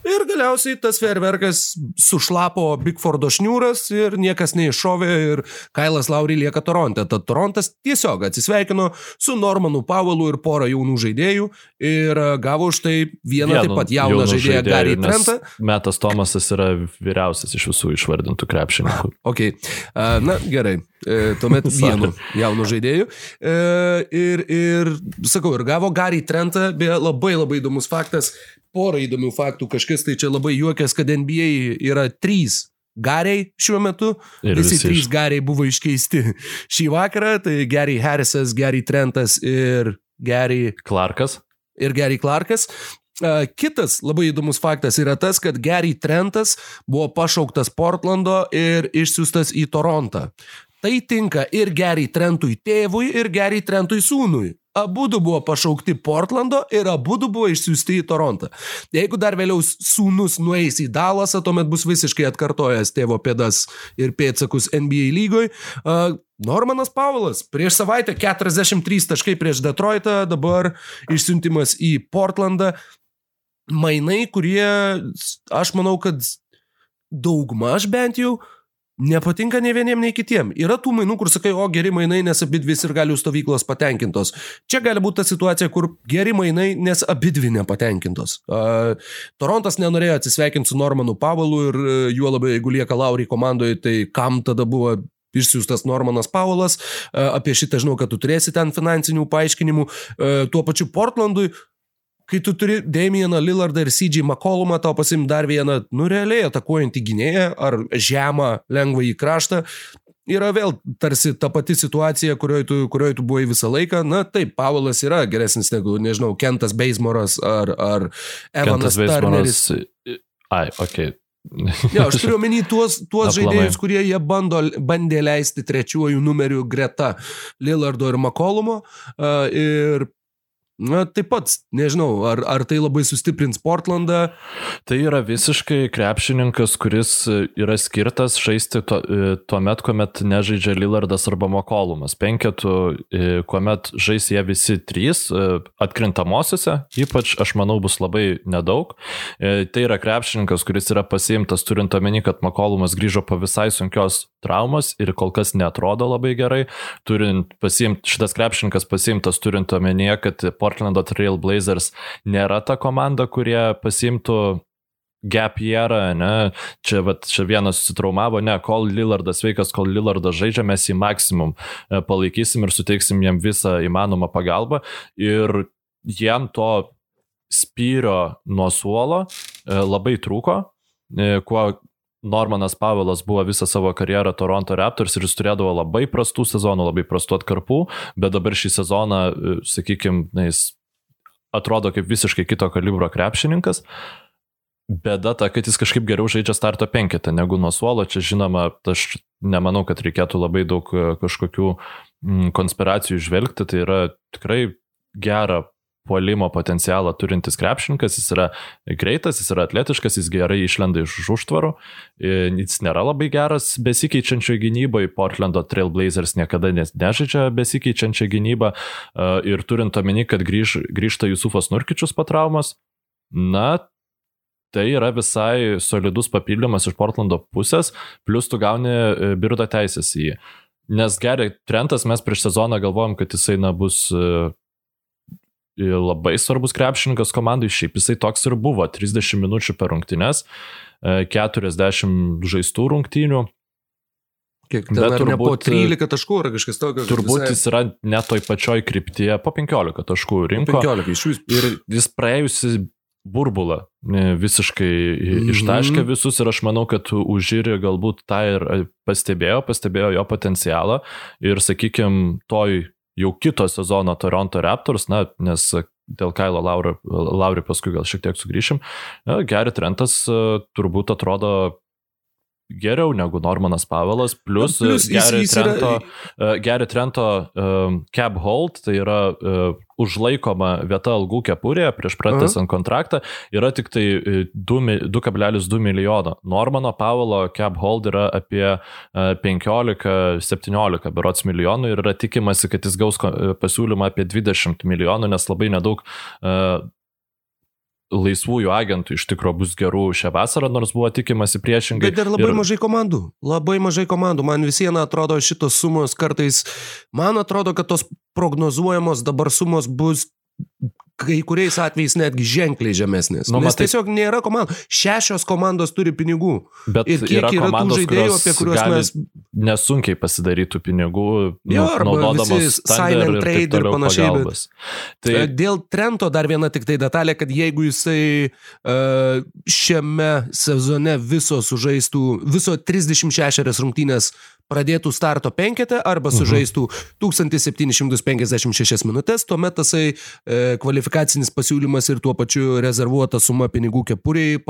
Ir galiausiai tas fairverkas sušlapo Bigfordo šniūras ir niekas neiššoko šovė ir Kailas Laurį lieka Toronte. Tad Torontas tiesiog atsisveikino su Normanu Pavelu ir porą jaunų žaidėjų ir e, gavo už tai vieną Vienu taip pat jauną žaidėją Gary Trentą. Metas Tomasas yra vyriausias iš visų išvardintų krepšininkų. *laughs* Ok, uh, na gerai. E, tuomet *laughs* vienu jaunu žaidėju. E, ir, ir, sakau, ir gavo Gary Trentą, beje, labai labai įdomus faktas, porą įdomių faktų, kažkas tai čia labai juokės, kad NBA yra trys Gariai šiuo metu. Ir visi, visi trys iš... gariai buvo iškeisti *laughs* šį vakarą. Tai Gary Harrisas, Gary Trentas ir Gary Clarkas. Ir Gary Clarkas. Kitas labai įdomus faktas yra tas, kad Gary Trentas buvo pašauktas Portlando ir išsiųstas į Torontą. Tai tinka ir Gary Trentui tėvui, ir Gary Trentui sūnui. Abu buvo pašaukti Portlando ir abu buvo išsiųsti į Torontą. Jeigu dar vėliau sūnus nueis į Dalasą, tuomet bus visiškai atkartojęs tėvo pėdas ir pėtsakus NBA lygoj. Uh, Normanas Paulas prieš savaitę 43 taškai prieš Detroitą, dabar išsiuntimas į Portlandą. Mainai, kurie, aš manau, kad daugmaž bent jau Nepatinka ne vieniem, nei kitiem. Yra tų mainų, kur sakai, o geri mainai, nes abi dvi ir galių stovyklos patenkintos. Čia gali būti ta situacija, kur geri mainai, nes abi dvi nepatenkintos. Uh, Torontas nenorėjo atsisveikinti su Normanu Pavelu ir uh, juo labiau, jeigu lieka Lauriai komandoje, tai kam tada buvo išsiųstas Normanas Paulas, apie šitą žinau, kad tu turėsi ten finansinių paaiškinimų, tuo pačiu Portlandui kai tu turi Damieną Lillardą ir CJ McCollumą, tau pasim dar vieną, nu realiai atakuojantį gynėją ar žemą lengvą į kraštą. Yra vėl tarsi ta pati situacija, kurioje tu, kurioje tu buvai visą laiką. Na taip, Pavelas yra geresnis negu, nežinau, Kentas Beismoras ar, ar Evanas Turneris. Ai, okei. Okay. ja, aš turiu omeny tuos, tuos žaidėjus, kurie jie bando, bandė leisti trečiuoju numeriu greta Lillardo ir McCollumo. Uh, ir Na, taip pat, nežinau, ar, ar tai labai sustiprins Portlandą. Tai yra visiškai krepšininkas, kuris yra skirtas žaisti tuo, e, tuo met, kuomet nežaidžia Lillardas arba Mokolumas. Penketų, e, kuomet žais jie visi trys e, atkrintamosiose, ypač aš manau bus labai nedaug. Tai yra krepšininkas, kuris yra pasiimtas turint omeny, kad Mokolumas grįžo po visai sunkios traumos ir kol kas netrodo labai gerai. Turint pasiimti, šitas krepšininkas pasiimtas turint omenyje, kad Portlando Trail Blazers nėra ta komanda, kurie pasimtų gap yearą, ne, čia, vat, čia vienas susitraumavo, ne, kol Lillardas veikas, kol Lillardas žaidžia, mes jį maksimum e, palaikysim ir suteiksim jam visą įmanomą pagalbą. Ir jam to spyrio nuo suolo e, labai trūko, e, kuo Normanas Pavelas buvo visą savo karjerą Toronto Raptors ir jis turėdavo labai prastų sezonų, labai prastų atkarpų, bet dabar šį sezoną, e, sakykime, jis atrodo kaip visiškai kito kalibro krepšininkas. Bėda ta, kad jis kažkaip geriau žaidžia starto penketą negu nuo suolo. Čia žinoma, aš nemanau, kad reikėtų labai daug e, kažkokių konspiracijų žvelgti. Tai yra tikrai gera puolimo potencialą turintis krepšininkas, jis yra greitas, jis yra atletiškas, jis gerai išlenda iš užtvarų, jis nėra labai geras besikeičiančio gynyboje, Portlando Trailblazers niekada nežaidžia besikeičiančią gynybą ir turint omeny, kad grįž, grįžta Jusufas Nurkičius po traumos, na, tai yra visai solidus papildymas iš Portlando pusės, plus tu gauni e, birdo teisės į jį. Nes gerai, Trentas mes prieš sezoną galvojom, kad jisai na, bus e, labai svarbus krepšininkas komandai, šiaip jisai toks ir buvo, 30 minučių per rungtynes, 40 e, žaistų rungtynių. Kiek ten Bet turbūt, po 13 taškų ar kažkas tokio? Turbūt visai... jis yra netoj pačioj kryptyje, po 15 taškų rinko. 15 iš vis. Ir jis praėjusi burbulą visiškai mm -hmm. ištaškė visus ir aš manau, kad užžyrė galbūt tą ir pastebėjo, pastebėjo jo potencialą ir, sakykime, toj jau kito sezono Toronto Raptors, na, nes dėl Kailo Lauri, Lauri paskui gal šiek tiek sugrįšim, Gary Trentas e, turbūt atrodo geriau negu Normanas Pavelas, plus, Na, plus Gary, jis, jis Trento, yra... Gary Trento uh, cap hold, tai yra uh, užlaikoma vieta algų kepurėje prieš pratęsant kontraktą, yra tik tai 2,2 milijono. Normano Pavelo cap hold yra apie 15-17 berots milijonų ir yra tikimasi, kad jis gaus pasiūlymą apie 20 milijonų, nes labai nedaug uh, laisvųjų agentų iš tikrųjų bus gerų šią vasarą, nors buvo tikimasi priešingai. Bet dar labai ir... mažai komandų. Labai mažai komandų. Man visieną atrodo šitos sumos kartais, man atrodo, kad tos prognozuojamos dabar sumos bus kai kuriais atvejais netgi ženkliai žemesnės. Nu, Nes matai, tiesiog nėra komandų. Šešios komandos turi pinigų. Bet ir kiek yra, yra komandos, tų žaidėjų, apie kuriuos mes... Nesunkiai pasidarytų pinigų, jo, naudodamos silent trade ir panašiai. Bet... Tai... Dėl Trento dar viena tik tai detalė, kad jeigu jisai šiame sezone viso sužaistų, viso 36 rungtynės pradėtų starto penketę arba mhm. sužaistų 1756 minutės, tuomet tasai e, kvalifikacinis pasiūlymas ir tuo pačiu rezervuota suma pinigų kepuriai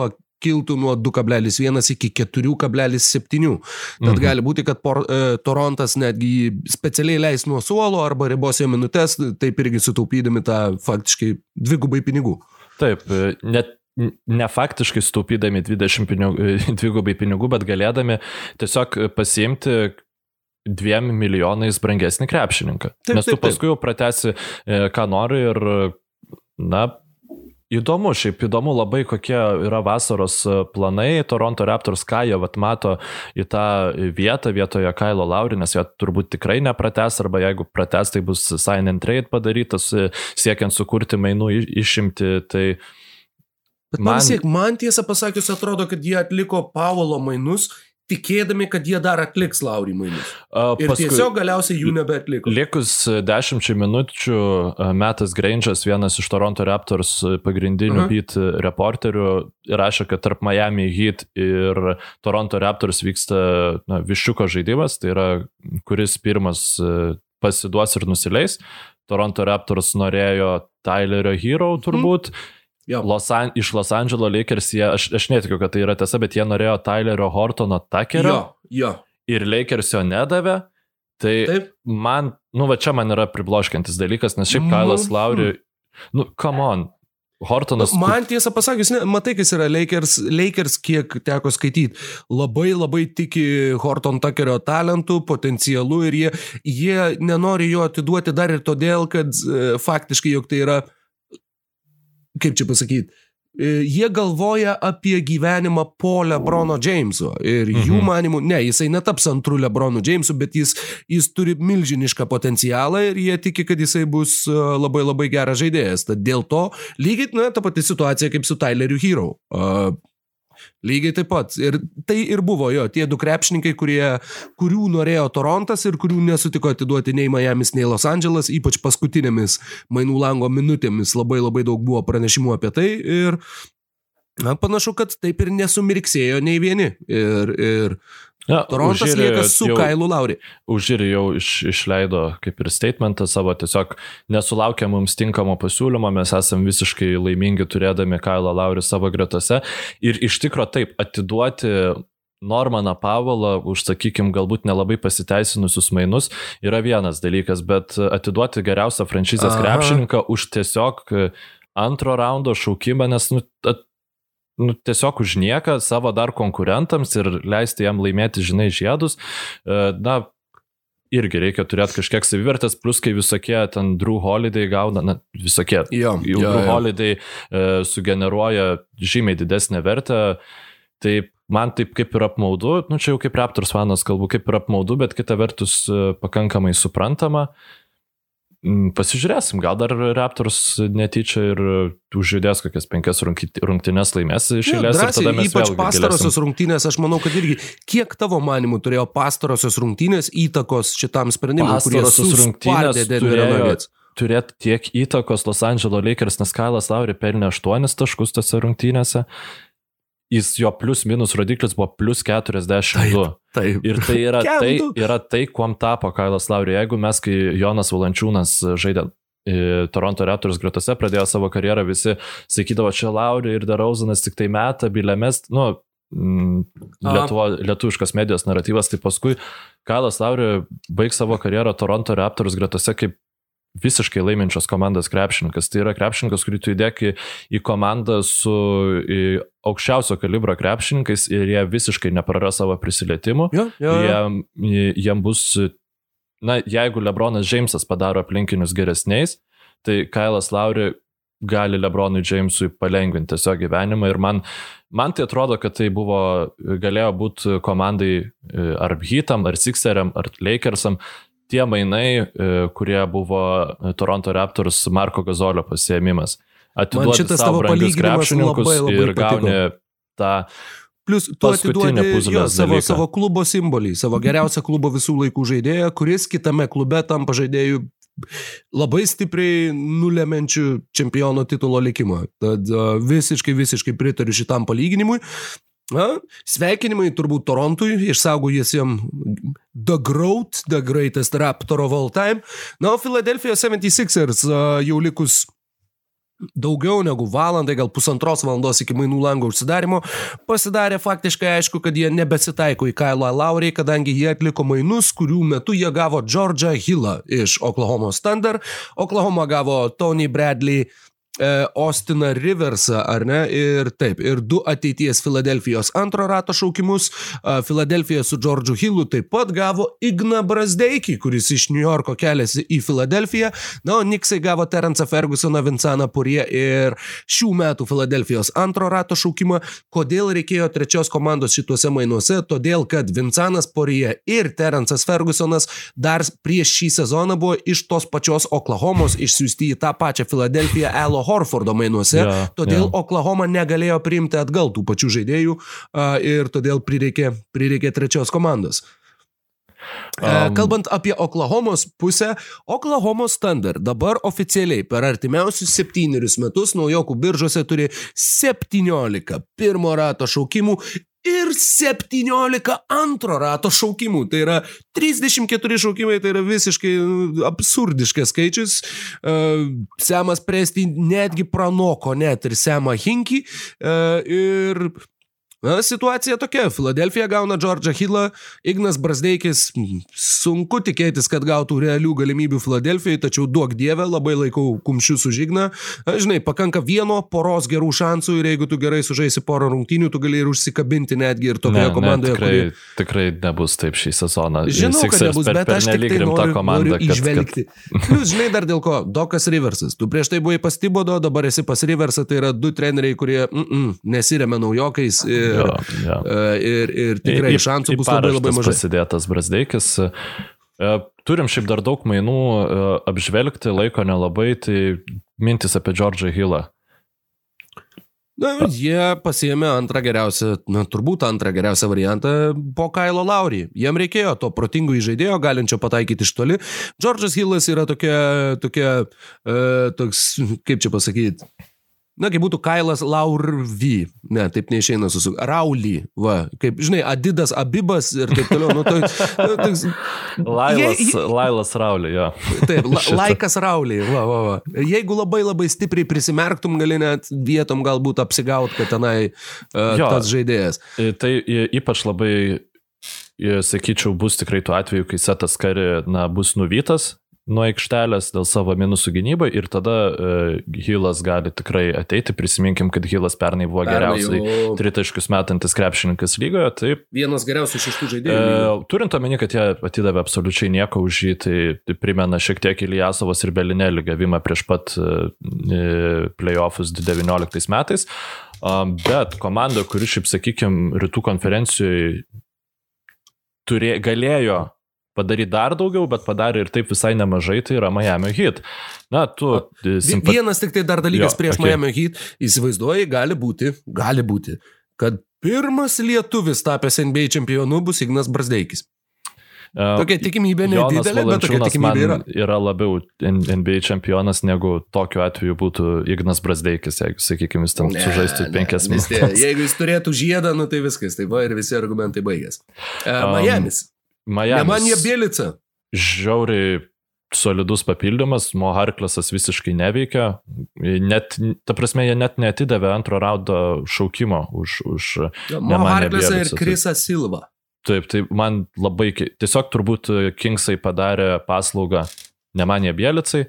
kiltų nuo 2,1 iki 4,7. Tad mhm. gali būti, kad por, e, Torontas netgi specialiai leis nuo suolo arba ribos jo minutės, taip irgi sutaupydami tą faktiškai dvigubai pinigų. Taip, e, net ne faktiškai sutaupydami 20 pinigų, dvigubai pinigų, bet galėdami tiesiog pasiimti dviem milijonais brangesnį krepšininką. Taip, Nes tu taip, paskui jau pratesi, e, ką nori ir, na, Įdomu, šiaip įdomu labai, kokie yra vasaros e, planai. Toronto Raptors ką jie vat, mato į tą vietą vietoje Kailo Lauri, nes jie turbūt tikrai neprates, arba jeigu prates, tai bus sign and trade padarytas, e, siekiant sukurti mainų išimti. Tai man, man vis tiek, man tiesą pasakius, atrodo, kad jie atliko Paulo mainus tikėdami, kad jie dar atliks Laurį mainus. Ir paskui, tiesiog galiausiai jų nebeatliko. Likus dešimčiai minučių Metas Grange'as, vienas iš Toronto Raptors pagrindinių uh -huh. beat reporterių, rašė, kad tarp Miami Heat ir Toronto Raptors vyksta na, višiuko žaidimas, tai yra kuris pirmas pasiduos ir nusileis. Toronto Raptors norėjo Tylerio Hero turbūt. Mm. Los An iš Los Angeles Lakers jie, aš, aš netikiu, kad tai yra tiesa, bet jie norėjo Tylerio Hortono takerio. Jo, jo. Ir Lakers jo nedavė. Tai Taip. man, nu va čia man yra pribloškiantis dalykas, nes šiaip Kailas mm. Lauri, nu, come on, Hortonas. Nu, man tiesą pasakius, ne, matai, kas yra Lakers, Lakers, kiek teko skaityti, labai labai tiki Horton Tuckerio talentų, potencialu ir jie, jie nenori jo atiduoti dar ir todėl, kad e, faktiškai, jog tai yra kaip čia pasakyti, e, jie galvoja apie gyvenimą po Lebrono Jameso. Ir mhm. jų manimų, ne, jisai netaps antrų Lebronų Jamesu, bet jis, jis turi milžinišką potencialą ir jie tiki, kad jisai bus e, labai labai geras žaidėjas. Tad dėl to lygiai, na, ta pati situacija kaip su Tyleriu Hero. Uh, Lygiai taip pat. Ir tai ir buvo jo, tie du krepšininkai, kurie, kurių norėjo Torontas ir kurių nesutiko atiduoti nei Miami, nei Los Angeles, ypač paskutinėmis mainų lango minutėmis labai labai daug buvo pranešimų apie tai. Ir na, panašu, kad taip ir nesumirksėjo nei vieni. Ir, ir Ja, Torontas užžirė, lieka su jau, Kailu Lauri. Užžirė jau iš, išleido kaip ir statementą savo, tiesiog nesulaukia mums tinkamo pasiūlymo, mes esame visiškai laimingi turėdami Kailą Lauri savo gretose. Ir iš tikro taip, atiduoti Normaną Pavalą už, sakykime, galbūt nelabai pasiteisinusius mainus yra vienas dalykas, bet atiduoti geriausią franšizės krepšininką už tiesiog antro raundo šaukimą, nes nu, at, nu, tiesiog už nieką savo dar konkurentams ir leisti jam laimėti, žinai, žiedus, e, na, irgi reikia turėti kažkiek savivertės, plus kai visokie ten Drew Holiday gauna, na, visokie. Jo, jau jo, Drew jo. Holiday e, sugeneruoja žymiai didesnę vertę. Tai man taip kaip ir apmaudu, nu čia jau kaip Raptors fanas kalbu, kaip ir apmaudu, bet kita vertus e, pakankamai suprantama. E, pasižiūrėsim, gal dar Raptors netyčia ir užžaidės kokias penkias rungtynes laimės iš eilės. Ja, mes ypač pastarosios rungtynės, aš manau, kad irgi kiek tavo manimų turėjo pastarosios rungtynės įtakos šitam sprendimui, kurios rungtynės turėjo turėti tiek įtakos Los Angeles Lakers, nes Kailas Lauri pelnė 8 taškus tose rungtynėse jis jo plius minus rodiklis buvo plus 42. Taip, taip. Ir tai yra, *laughs* tai yra tai, kuom tapo Kailas Lauri. Jeigu mes, kai Jonas Valančiūnas žaidė e, Toronto Raptors gretose pradėjo savo karjerą, visi sakydavo, čia Lauri ir Darauzanas tik tai metą, bilėmest, nu, Lietuvo, lietuviškas medijos naratyvas, tai paskui Kailas Lauri baig savo karjerą Toronto Raptors gretose kaip visiškai laiminčios komandos krepšininkas. Tai yra krepšininkas, kurį tu įdėki į komandą su į aukščiausio kalibro krepšininkais ir jie visiškai nepraras savo prisilietimų. Ja, ja, ja. Jie, jiem bus, na, jeigu Lebronas Džeimsas padaro aplinkinius geresniais, tai Kailas Lauri gali Lebronui Džeimsui palengvinti tiesiog gyvenimą ir man, man tai atrodo, kad tai buvo, galėjo būti komandai e, ar Hitam, ar Sixeriam, ar Lakersam tie mainai, e, kurie buvo Toronto Raptors Marko Gazolio pasiemimas. Atiduoti savo brangius krepšininkus labai, labai ir gauni patiko. tą Plus tu atiduodi jo, savo, dalyką. savo klubo simbolį, savo geriausią klubo visų laikų žaidėją, kuris kitame klube tampa žaidėjų labai stipriai nulemenčių čempiono titulo likimą. Tad uh, visiškai, visiškai pritariu šitam palyginimui. Na, sveikinimai turbūt Torontui, išsaugojęs jam The Growth, The Greatest Raptor of All Time. Na, o Philadelphia 76ers jau likus daugiau negu valandai, gal pusantros valandos iki mainų lango užsidarimo, pasidarė faktiškai aišku, kad jie nebesitaiko į Kailą Laurį, kadangi jie atliko mainus, kurių metu jie gavo Georgia Hillą iš Oklahoma Thunder, Oklahoma gavo Tony Bradley e, Austiną Riversą, ar ne? Ir taip, ir du ateities Filadelfijos antro rato šaukimus. E, Filadelfija su Džordžu Hillu taip pat gavo Igna Brasdeikį, kuris iš New Yorko keliasi į Filadelfiją. Na, o Niksai gavo Terence'ą Fergusoną, Vinceną Purie ir šių metų Filadelfijos antro rato šaukimą. Kodėl reikėjo trečios komandos šituose mainuose? Todėl, kad Vincenas Purie ir Terence'as Fergusonas dar prieš šį sezoną buvo iš tos pačios Oklahomos išsiųsti į tą pačią Filadelfiją Elo Horfordo mainuose, Jo, todėl jo. Oklahoma negalėjo priimti atgal tų pačių žaidėjų ir todėl prireikė, prireikė trečios komandos. Um, Kalbant apie Oklahomos pusę, Oklahomos Thunder dabar oficialiai per artimiausius septynerius metus naujokų biržose turi 17 pirmo rato šaukimų ir 17 antro rato šaukimų. Tai yra 34 šaukimai, tai yra visiškai nu, absurdiškas skaičius. Uh, Semas Presti netgi pranoko net ir Semą Hinkį. Uh, ir Na, situacija tokia. Filadelfija gauna Džordžą Hillą, Ignas Brasdeikis. Sunku tikėtis, kad gautų realių galimybių Filadelfijai, tačiau duok dievę, labai laikau kumščius už Igną. Na, Žinai, pakanka vieno poros gerų šansų ir jeigu tu gerai sužaisi porą rungtynių, tu gali ir užsikabinti netgi ir tokioje komandoje, tikrai, kuri... tikrai nebus taip šį sezoną. Žinau, kad nebus, per- bet aš tik tai noriu, komanda, noriu kad- kad- išvelgti. Plius, žinai dar dėl ko, Dokas Riversas. Tu prieš tai buvai pas Tibodo, dabar esi pas Riversą, tai yra du treneriai, kurie mm -mm, nesiremia naujokais ir, Jo, jo. e, ir, ir tikrai Į- šansų bus labai labai mažai. Pasidėtas Brasdeikis. E, Turim šiaip dar daug mainų e, apžvelgti, laiko nelabai, tai mintis apie Džordžą Hillą. Na, jie pasiėmė antrą geriausią, na, turbūt antrą geriausią variantą po Kailo Laurį. Jiem reikėjo to protingo įžaidėjo, galinčio pataikyti iš toli. Džordžas Hillas yra tokia, tokia e, toks, kaip čia pasakyti, Na, kaip būtų Kailas Laurvy. Ne, taip neišeina susu. Rauly, va. Kaip, žinai, Adidas Abibas ir taip toliau. Nu, tai, nu, toks, Lailas, jie- Lailas Raulė, jo. Taip, la, *laughs* laikas Rauly. Va, va, va. Jeigu labai labai stipriai prisimerktum, gali net vietom galbūt apsigaut, kad tenai uh, Jo. tas žaidėjas. E, Tai y- ypač labai, sakyčiau, bus tikrai tuo atveju, kai setas kari, na, bus nuvytas nuo aikštelės dėl savo minusų gynybai ir tada uh, Hilas gali tikrai ateiti. Prisiminkim, kad Hilas pernai buvo geriausiai jau tritaškius metantis krepšininkas lygoje. Taip, vienas geriausių šeštų žaidėjų. turint omeny, kad jie atidavė absoliučiai nieko už jį, tai, tai primena šiek tiek Ilijasovas ir Belinelį gavimą prieš pat e, playoffus 19 metais. Um, Bet komanda, kuri šiaip, sakykime, rytų konferencijoje turė, galėjo padaryti dar daugiau, bet padarė ir taip visai nemažai, tai yra Miami Heat. Na, tu e, Vi- simpa... Vienas tik tai dar dalykas Jo, prieš okei. Miami Heat. Įsivaizduoji, gali būti, gali būti, kad pirmas lietuvis tapęs NBA čempionu bus Ignas Brasdeikis. Tokia tikimybė nedidelė, bet tokia tikimybė yra. yra labiau NBA čempionas negu tokiu atveju būtų Ignas Brasdeikis, jeigu, sakykime, jis tam Ne, sužaistų penkias minutės. Jeigu jis turėtų žiedą, nu tai viskas, tai va ir visi argumentai baigės. Uh, Um, Miami's. Miami. Nemanija Bielica. Žiauriai solidus papildymas, Moharklasas visiškai neveikia, net, ta prasme, jie net netidavė antro raundo šaukimo už, už Mo Nemanija Harklesą ir Krisa Silva. Taip, tai man labai, tiesiog turbūt e, Kingsai padarė paslaugą Nemanė Bielicai,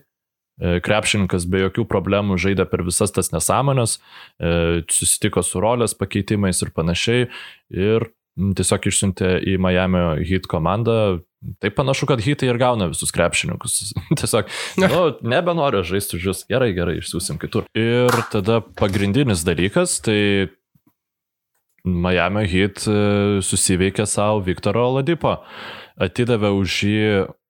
E, krepšininkas be jokių problemų žaidė per visas tas nesąmonės, e, susitiko su rolės pakeitimais ir panašiai ir tiesiog išsiuntė į Miami Heat komandą. Tai panašu, kad Heatai ir gauna visus krepšininkus. *laughs* tiesiog, nu, *laughs* nebenoriu žaisti už jūs, gerai, gerai, išsiųsim kitur. Ir tada pagrindinis dalykas, tai Miami Heat e, susiveikė savo Viktoro Ladipo. Atidavė už jį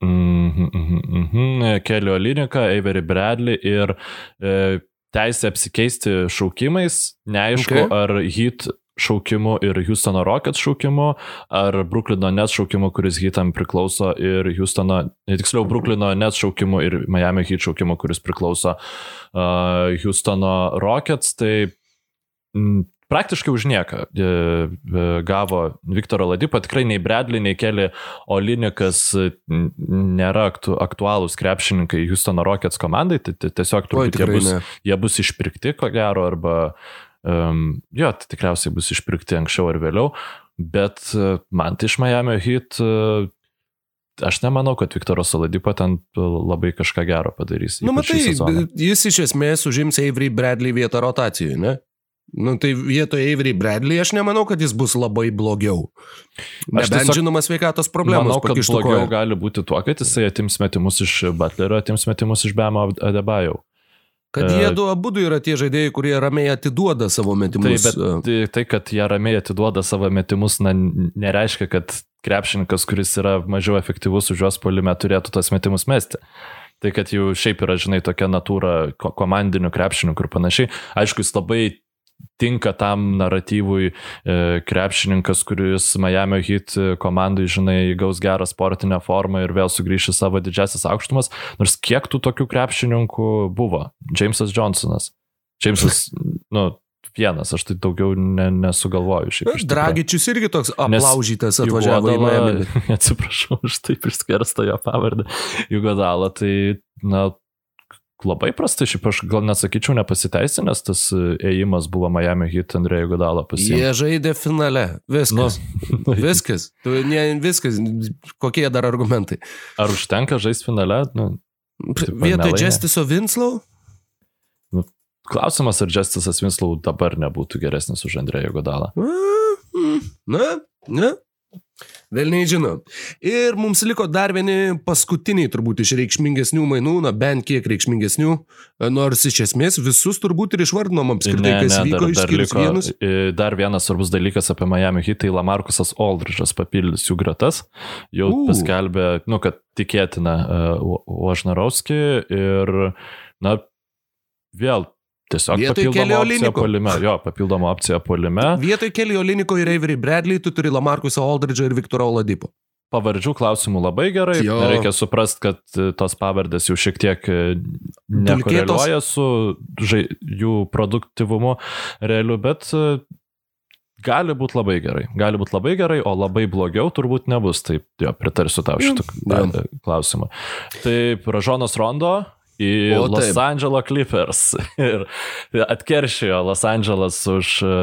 mm, mm, mm, Kelio Liniką, Avery Bradley ir e, teisę apsikeisti šaukimais. Neaišku, Okay. ar Heat šaukimu ir Houstono Rockets šaukimu, ar Brooklyno Nets šaukimu, kuris Heatam priklauso, ir Houstono, tiksliau, Brooklyno Nets šaukimu ir Miami Heat šaukimu, kuris priklauso uh, Houstono Rockets. Tai mm, praktiškai už nieką e, e, gavo Viktoro Ladipą, tikrai nei Bradley, nei Kelly Olinikas nėra aktu, aktualūs krepšininkai Houstono Rockets komandai, tai tai tiesiog Oi, turbūt jie tikrai bus, ne. jie bus išpirkti, ko gero, arba um, jo, tai tikriausiai bus išpirkti anksčiau ar vėliau, bet uh, man tai iš Miami Heat uh, aš nemanau, kad Viktoras Oladipo ten labai kažką gero padarys. Nu, ypač šį matai, jis iš esmės užims Avery Bradley vietą rotacijoje, ne? Nu, tai vietoje Avery Bradley aš nemanau, kad jis bus labai blogiau. Nebent tiesiog žinoma sveikatos problemos. Manau, kad blogiau koją. gali būti tuo, kad jisai atims metimus iš Butlerio, atims metimus iš Bemo Adebajau. Kad jie du abu yra tie žaidėjai, kurie ramiai atiduoda savo metimus. bet e, tai, tai, kad jie ramiai atiduoda savo metimus, na, nereiškia, kad krepšininkas, kuris yra mažiau efektyvus už juos polime, turėtų tos metimus mesti. Tai kad jau šiaip yra, žinai, tokia natūra ko- komandinių krepšininkų ir panašiai. Aišku, jis labai tinka tam naratyvui e, krepšininkas, kuris Miami Heat komandai, žinai, gaus gerą sportinę formą ir vėl sugrįš į savo didžiasias aukštumas. Nors kiek tų tokių krepšininkų buvo? Jamesas Johnsonas. Jamesas, nu, vienas, aš tai daugiau ne, nesugalvoju šiaip. Dragičius irgi toks aplaužytas atvažiavo į Miami. *laughs* Atsiprašau, aš taip išskersto jo pavardę. Jugodalą, tai, na, labai prastai, šiaip aš gal nesakyčiau nepasiteisinęs, tas e, ėjimas buvo Miami Heat Andrėjų Godalą pasiekti. Jie žaidė finale. Viskas. Nu, *laughs* Viskas. Tu, ne, viskas. Kokie dar argumentai? ar užtenka žaisti finale? Nu, Vietoj. Justice'o Winslow? klausimas, ar Justisas Winslow dabar nebūtų geresnis už Andrėjų Godalą. Mm, Na, na. Vėl nežinau. Ir mums liko dar vieni paskutiniai turbūt iš reikšmingesnių mainų, na bent kiek reikšmingesnių, nors iš esmės visus turbūt ir išvardinom apskritai, kas vyko išskyrus liko, vienus. e, dar vienas svarbus dalykas apie Miami Heat, tai Lamarkusas Aldridge'as papildys jų gretas, jau uh. paskelbė, nu, kad tikėtina uh, Ožnarovski ir, na, vėl tiesiog Vietoj opcija Olynyko. polime, jo, papildoma opcija polime, Vietoj Kelly Oliniko ir Avery Bradley tu turi Lamarkusą Aldridge'ą ir Viktorą Oladipo. pavardžių klausimų labai gerai, Jo. reikia suprasti, kad e, tos pavardės jau šiek tiek e, nekoreliuoja su žai, jų produktivumu realiu, bet e, gali būti labai gerai. Gali būti labai gerai, o labai blogiau turbūt nebus. Taip, jo, pritarsiu tau šitą klausimą. Taip, Ražonas Rondo į O, Los taip. Angeles Clippers. *laughs* Ir atkeršijo Los Angeles už e,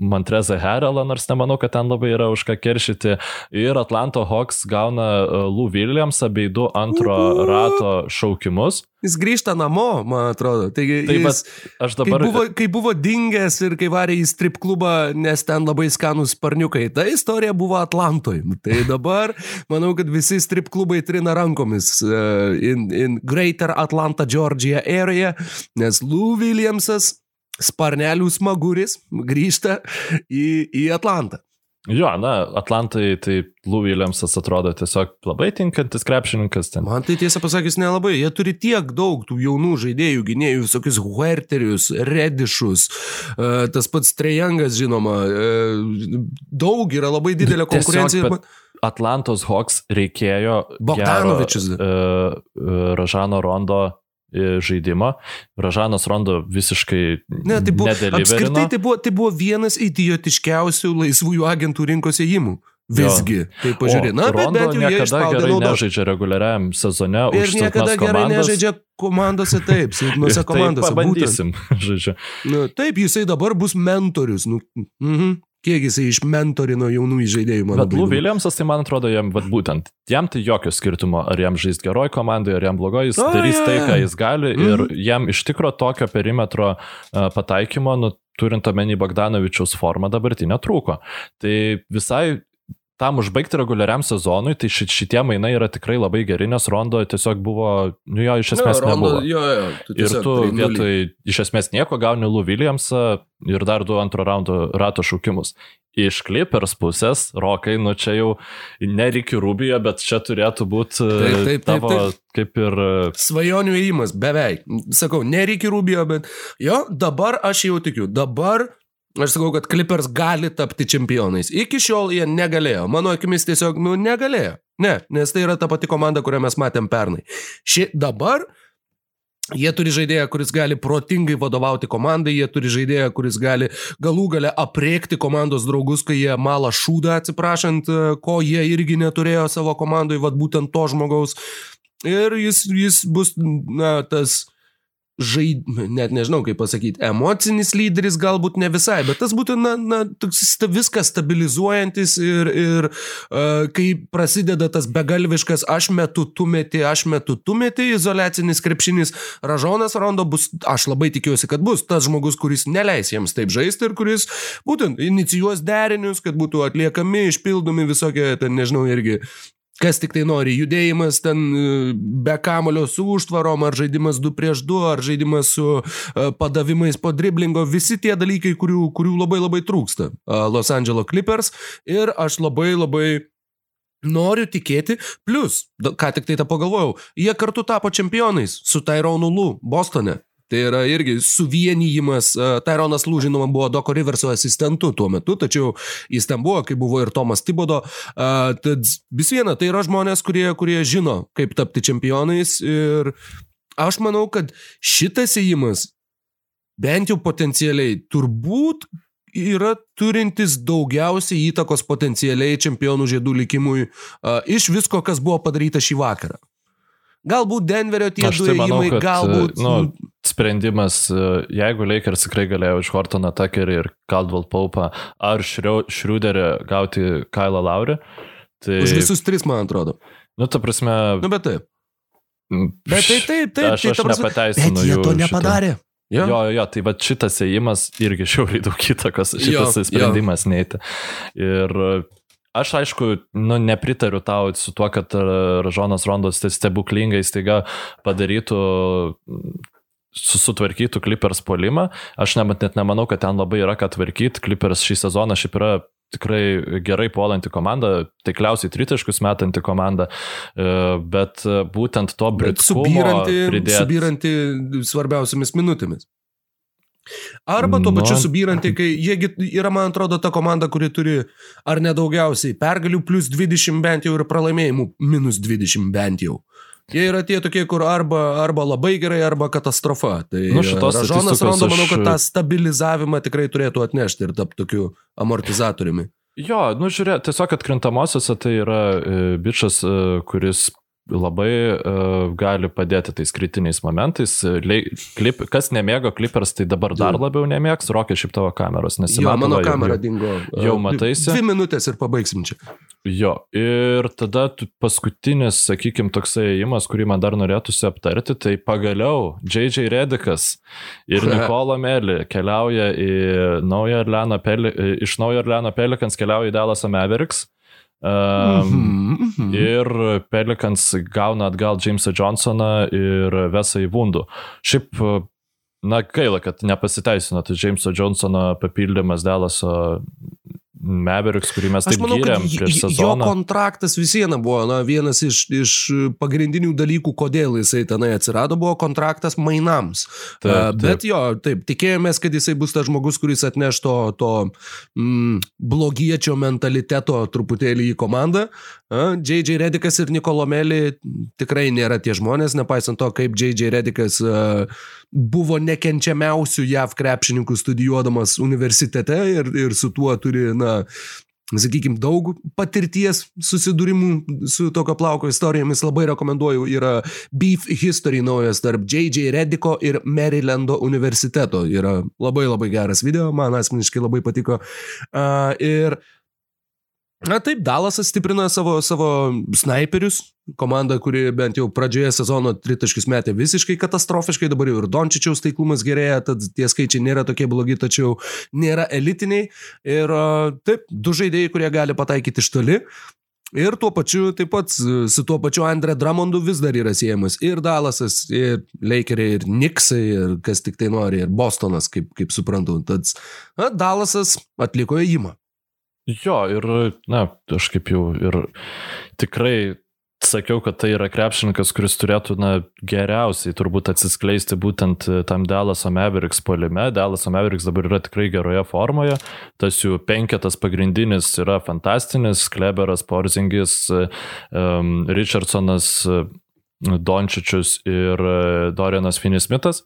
Montrezą Harrelą, nors nemanau, kad ten labai yra už ką keršyti. Ir Atlanto Hawks gauna e, Lou Williamsą bei du antro Uhu. rato šaukimus. Jis grįžta namo, man atrodo. Taigi, Tai jis, Aš kai, dabar... buvo, kai buvo dingęs ir kai varė į strip klubą, nes ten labai skanus sparniukai, ta istorija buvo Atlantoje. Tai *laughs* dabar manau, kad visi strip klubai trina rankomis uh, in, in Greater Atlanta, Georgia area, nes Lou Williamsas sparnelių smaguris grįžta į, į Atlantą. Jo, na, Atlantai, tai Lou Williamsas atrodo tiesiog labai tinkantis krepšininkas ten. Man tai tiesą pasakius nelabai. Jie turi tiek daug tų jaunų žaidėjų, gynėjų, visokius huerterius, redišus, uh, tas pats Trejangas, žinoma. Uh, daug yra labai didelė Tiesiog, konkurencija. bet Atlantos Hawks reikėjo Bogdanovičius. gero, e, e, Ražano Rondo e, žaidimo. Ražanas Rondo visiškai Ne, tai buvo, apskritai tai buvo, tai buvo vienas idiotiškiausių laisvųjų agentų rinkos įėjimų. Visgi, tai pažiūrė, na, bet bent jau niekada gerai naudos. nežaidžia reguliariam sezone. Ir už niekada silpnas gerai komandas. nežaidžia komandose taip, silpnose *laughs* komandose. Pabandysim, *laughs* žodžiu. Nu, taip, jisai dabar bus mentorius. Nu, mhm. Kiek jisai išmentorino jaunų žaidėjų, man Bet Lou Williamsas, tai man atrodo, jam, vat, būtent, jam tai jokio skirtumo, ar jam žais geroj komandai, ar jam blogoj, jis O, darys jo, tai, ką jis gali Mhm. ir jam iš tikro tokio perimetro uh, pataikymo, nu, turint omeny Bogdanovičiaus formą dabartinę trūko. Tai visai tam užbaigti reguliariam sezonui, tai ši- šitie mainai yra tikrai labai geri, nes Rondo tiesiog buvo, nu jo, iš esmės Rondo, nebuvo. jo, jo, tu Ir tu vietoj iš esmės nieko gauni Lou Williamsą ir dar du antro raundo rato šaukimus. Iš Clippers pusės, Rokai, nu čia jau ne Ricky Rubio, bet čia turėtų būti Taip, taip, taip, tavo taip. kaip ir e, Svajonių įėjimas, beveik. Sakau, nereikia Rubio, bet jo, dabar aš jau tikiu. Dabar aš sakau, kad Clippers gali tapti čempionais. Iki šiol jie negalėjo. Mano akimis tiesiog, nu, negalėjo. Ne, nes tai yra ta pati komanda, kurią mes matėm pernai. Ši dabar Jie turi žaidėją, kuris gali protingai vadovauti komandai, jie turi žaidėją, kuris gali galų gale apriekti komandos draugus, kai jie mala šūdą, atsiprašant, e, ko jie irgi neturėjo savo komandai, vad būtent to žmogaus. Ir jis, jis bus, na, tas žaid, net nežinau kaip pasakyti, emocinis lyderis galbūt ne visai, bet tas būtų, na, na toks sta, viskas stabilizuojantis ir, ir uh, kai prasideda tas begalviškas aš metu, tu meti, aš metu, tu meti, izolacinis krepšinis, Ražonas Rondo bus, aš labai tikiuosi, kad bus tas žmogus, kuris neleis jiems taip žaisti ir kuris būtent inicijuos derinius, kad būtų atliekami, išpildomi visokie, ten nežinau, irgi kas tik tai nori, judėjimas ten e, be kamulio su užtvarom, ar žaidimas 2 prieš 2, ar žaidimas su e, padavimais po driblingo, visi tie dalykai, kurių, kurių labai labai trūksta e, Los Angeles Clippers ir aš labai labai Noriu tikėti, plus, ką tik tai tą pagalvojau, jie kartu tapo čempionais su Tyronu Lu Bostone. Tai yra irgi suvienijimas. Tyronas Lū, žinoma, buvo Doko Riverso asistentu tuo metu, tačiau jis ten buvo, kai buvo ir Tomas Tibodo. Tad vis viena, tai yra žmonės, kurie, kurie žino, kaip tapti čempionais. Ir aš manau, kad šitas įėjimas, bent jau potencialiai, turbūt yra turintis daugiausiai įtakos potencialiai čempionų žiedų likimui uh, iš visko, kas buvo padaryta šį vakarą. Galbūt Denverio tie du tai manau, įėjimai, galbūt... nu, sprendimas, e, jeigu Lakers tikrai galėjo iš Hortoną Tuckerį ir Caldwell Paupą ar Šriuderį gauti Kailą Laurį, tai... Už visus tris, man atrodo. Nu, ta prasme... Nu, bet taip. Bet tai taip, taip. Aš, tai, aš ta prasme- nepateisinu Bet jie to šito. nepadarė. Jo, jo, jo, tai va šitas ėjimas irgi *laughs* šiauriai daug įtakos, Jo, šitas jo. sprendimas neiti. Ir aš aišku, nu, nepritariu tau su tuo, kad e, Ražonas Rondos tai stebuklingai staiga padarytų sutvarkytų Clippers polimą. Aš net, net nemanau, kad ten labai yra ką tvarkyti. Clippers šį sezoną šiaip yra tikrai gerai puolanti komanda, taikliausiai tritaškus metanti komanda, e, bet e, būtent to britkumo pridėti. subyranti svarbiausiamis minutėmis. Arba tuo Nu. pačiu subyranti, kai jiegi yra, man atrodo, ta komanda, kuri turi ar nedaugiausiai pergalių plus 20 bent jau ir pralaimėjimų minus 20 bent jau. Jie yra tie tokie, kur arba, arba labai gerai, arba katastrofa. Tai Nu, šitos Ražonas statistikos Rondo, manau, kad tą stabilizavimą tikrai turėtų atnešti ir tapti tokiu amortizatoriumi. Jo, nu žiūrėk, tiesiog atkrintamosiose tai yra e, bičias, e, kuris labai e, gali padėti tais kritiniais momentais. E, lei- Klip, kas nemėgo Clippers, tai dabar dar labiau nemėgs. Rokia šiaip tavo kameros, nes Jo, mano kamera dingo. jau Uh, mataisi? Dvi minutės ir pabaigsim čia. Jo, ir tada paskutinis, sakykime, toksai įimas, kurį man dar norėtųsi aptarti, tai pagaliau J.J. Redikas ir *laughs* Nikola Meli keliauja į Naują Orleano Peli, iš Naujo Orleano Pelikans keliauja į Dallas Mavericks. Um, Mhm, mhm. Ir Pelikans gauna atgal Jamesą Johnsoną ir Vesą į Vundų. Šiaip, na, gaila, kad nepasiteisino tas Jameso Johnsono papildymas Dallaso Mavericks, kurį mes taip manau, gyrėm prieš j- jo sezoną. kontraktas vis viena buvo na, vienas iš, iš pagrindinių dalykų, kodėl jisai tenai atsirado, buvo kontraktas mainams. Taip, taip. Bet jo, taip, tikėjomės, kad jisai bus tas žmogus, kuris atneš to, to mm, blogiečio mentaliteto truputėlį į komandą. JJ Redikas ir Nikolomeli tikrai nėra tie žmonės, nepaisant to, kaip JJ Redikas a, buvo nekenčiamiausių JAV krepšininkų studijuodamas universitete ir, ir su tuo turi, na, sakykime, daug patirties susidūrimų su tokio plauko istorijomis. Labai rekomenduoju, yra Beef History naujas tarp J.J. Rediko ir Marylando universiteto. Yra labai labai geras video, man asmeniškai labai patiko. Uh, ir Na taip, Dalasas stiprina savo, savo snaiperius, komanda, kuri bent jau pradžioje sezono tritaškius metė visiškai katastrofiškai, dabar jau ir Dončičiaus taiklumas gerėja, tad tie skaičiai nėra tokie blogi, tačiau nėra elitiniai. Ir taip, du žaidėjai, kurie gali pataikyti iš toli. Ir tuo pačiu, taip pat su tuo pačiu Andre Dramondu vis dar yra siejamas ir Dalasas, ir Lakeriai, ir Niksai, ir kas tik tai nori, ir Bostonas, kaip, kaip suprantu. Tad na, Dalasas atliko įimą. Jo, ir, na, aš kaip jau ir tikrai sakiau, kad tai yra krepšininkas, kuris turėtų, na, geriausiai turbūt atsiskleisti būtent tam Dallaso Mavericks polime. Dallaso Mavericks dabar yra tikrai geroje formoje. Tas jų penketas pagrindinis yra fantastinis. Kleberas, Porzingis, um, Richardsonas, Dončičius ir e, Dorianas Finismitas.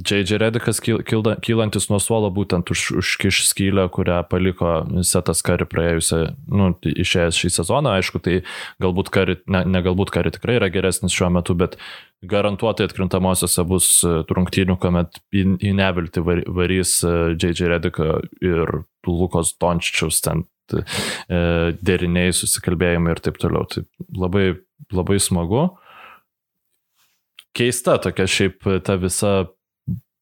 J.J. Redikas kylantis nuo suolo būtent už, užkiš skylę, kurią paliko Setas Kari praėjusią, nu, išėjęs šį sezoną. Aišku, tai galbūt Kari, ne, ne galbūt Kari tikrai yra geresnis šiuo metu, bet garantuotai atkrintamosiose bus trungtynių, kuomet į, į nevilti varys J.J. Redika ir Lukos Dončičiaus ten e, deriniai, susikalbėjimai ir taip toliau. Tai labai, labai smagu. Keista tokia šiaip ta visa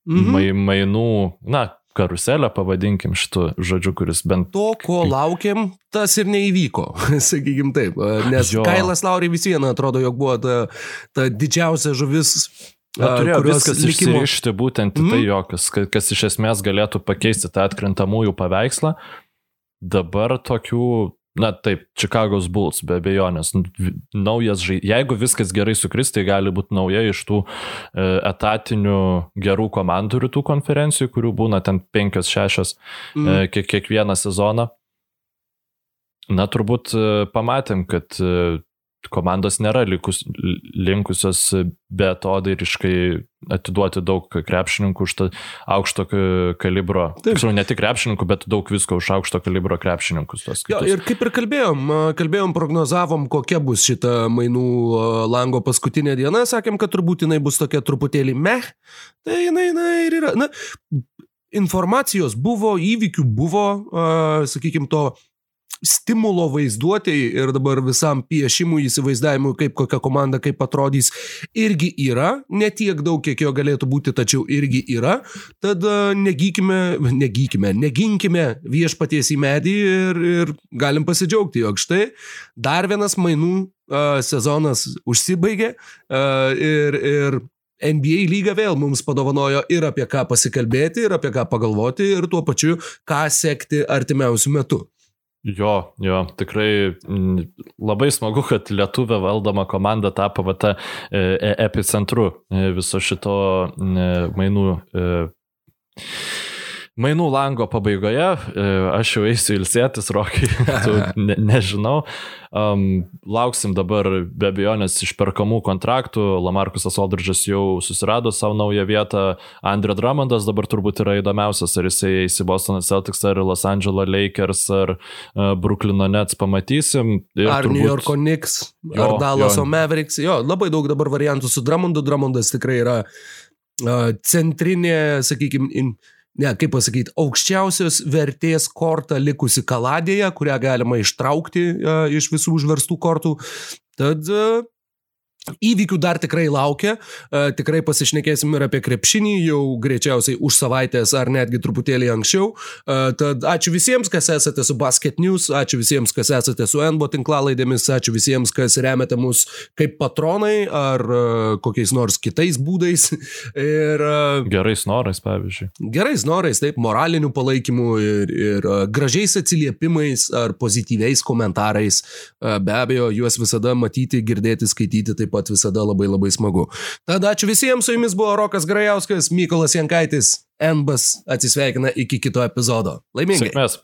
mhm. mai, mainų, na, karuselę, pavadinkim šitų žodžių, kuris bent... To, ko laukiam, tas ir neįvyko, *laughs* sakykim taip. Nes jo. Kailas Lauriai vis viena atrodo, jog buvo ta, ta didžiausia žuvis Na, turėjo viskas likimo... išsirišti būtent mm. tai, jo, kas, kas iš esmės galėtų pakeisti tą atkrintamųjų paveikslą. Dabar tokių Na taip, Chicago's Bulls be abejonės. Naujas žaidėjas. Jeigu viskas gerai sukris, tai gali būti nauja iš tų e, etatinių gerų komandų rytų konferencijų, kurių būna ten penkios, šešios mm. e, kiek, kiekvieną sezoną. Na turbūt e, pamatėm, kad komandos nėra likus, linkusios betodairiškai atiduoti daug krepšininkų už tą aukšto kalibro. Tiksliau, ne tik krepšininkų, bet daug visko už aukšto kalibro krepšininkus. Jo, ir kaip ir kalbėjom, kalbėjom, prognozavom, kokia bus šita mainų lango paskutinė diena, sakėm, kad turbūt jinai bus tokia truputėlį meh, tai jinai, jinai ir yra. Na, informacijos buvo, įvykių buvo, uh, sakykime, to stimulo vaizduotėjai ir dabar visam piešimui, įsivaizdavimui, kaip kokia komanda, kaip atrodys, irgi yra, ne tiek daug, kiek jo galėtų būti, tačiau irgi yra. Tad negykime, negykime, neginkime viešpaties į medį ir, ir galim pasidžiaugti, jog štai dar vienas mainų uh, sezonas užsibaigė uh, ir, ir NBA lyga vėl mums padovanojo ir apie ką pasikalbėti, ir apie ką pagalvoti, ir tuo pačiu, ką sekti artimiausiu metu. Jo, jo, tikrai labai smagu, kad lietuvė valdoma komanda tapo va tą e, e, epicentru e, viso šito mainų Mainų lango pabaigoje, e, aš jau eisiu ilsėtis, Rokai, *laughs* tu ne, nežinau. Um, lauksim dabar be abejonės išperkamų kontraktų. Lamarkusas Aldridžas jau susirado savo naują vietą. Andrew Drummondas dabar turbūt yra įdomiausias, ar jisai eis į Boston Celtics, ar Los Angeles Lakers, ar uh, Brooklyno Nets pamatysim. Ir ar turbūt... New Yorko Knicks, jo, ar Dallaso Mavericks. Jo, labai daug dabar variantų su Drummondu. Drummondas tikrai yra uh, centrinė, sakykime, in ne, kaip pasakyti, aukščiausios vertės kortą likusi kaladėje, kurią galima ištraukti uh, iš visų užverstų kortų. Tad uh, Įvykių dar tikrai laukia, e, tikrai pasišnekėsim ir apie krepšinį jau greičiausiai už savaitės ar netgi truputėlį anksčiau. E, tad ačiū visiems, kas esate su Basket News, ačiū visiems, kas esate su NBO tinklalaidėmis, ačiū visiems, kas remiate mus kaip patronai ar e, kokiais nors kitais būdais. *laughs* Ir, gerais norais, pavyzdžiui. Gerais norais, taip, moraliniu palaikymu ir, ir gražiais atsiliepimais ar pozityviais komentarais. Be abejo, juos visada matyti, girdėti, skaityti taip pat pat visada labai labai smagu. Tada ačiū visiems, su jumis buvo Rokas Grajauskas, Mykolas Jankaitis, Enbas atsisveikina iki kito epizodo. Laimingai. Sėkmės.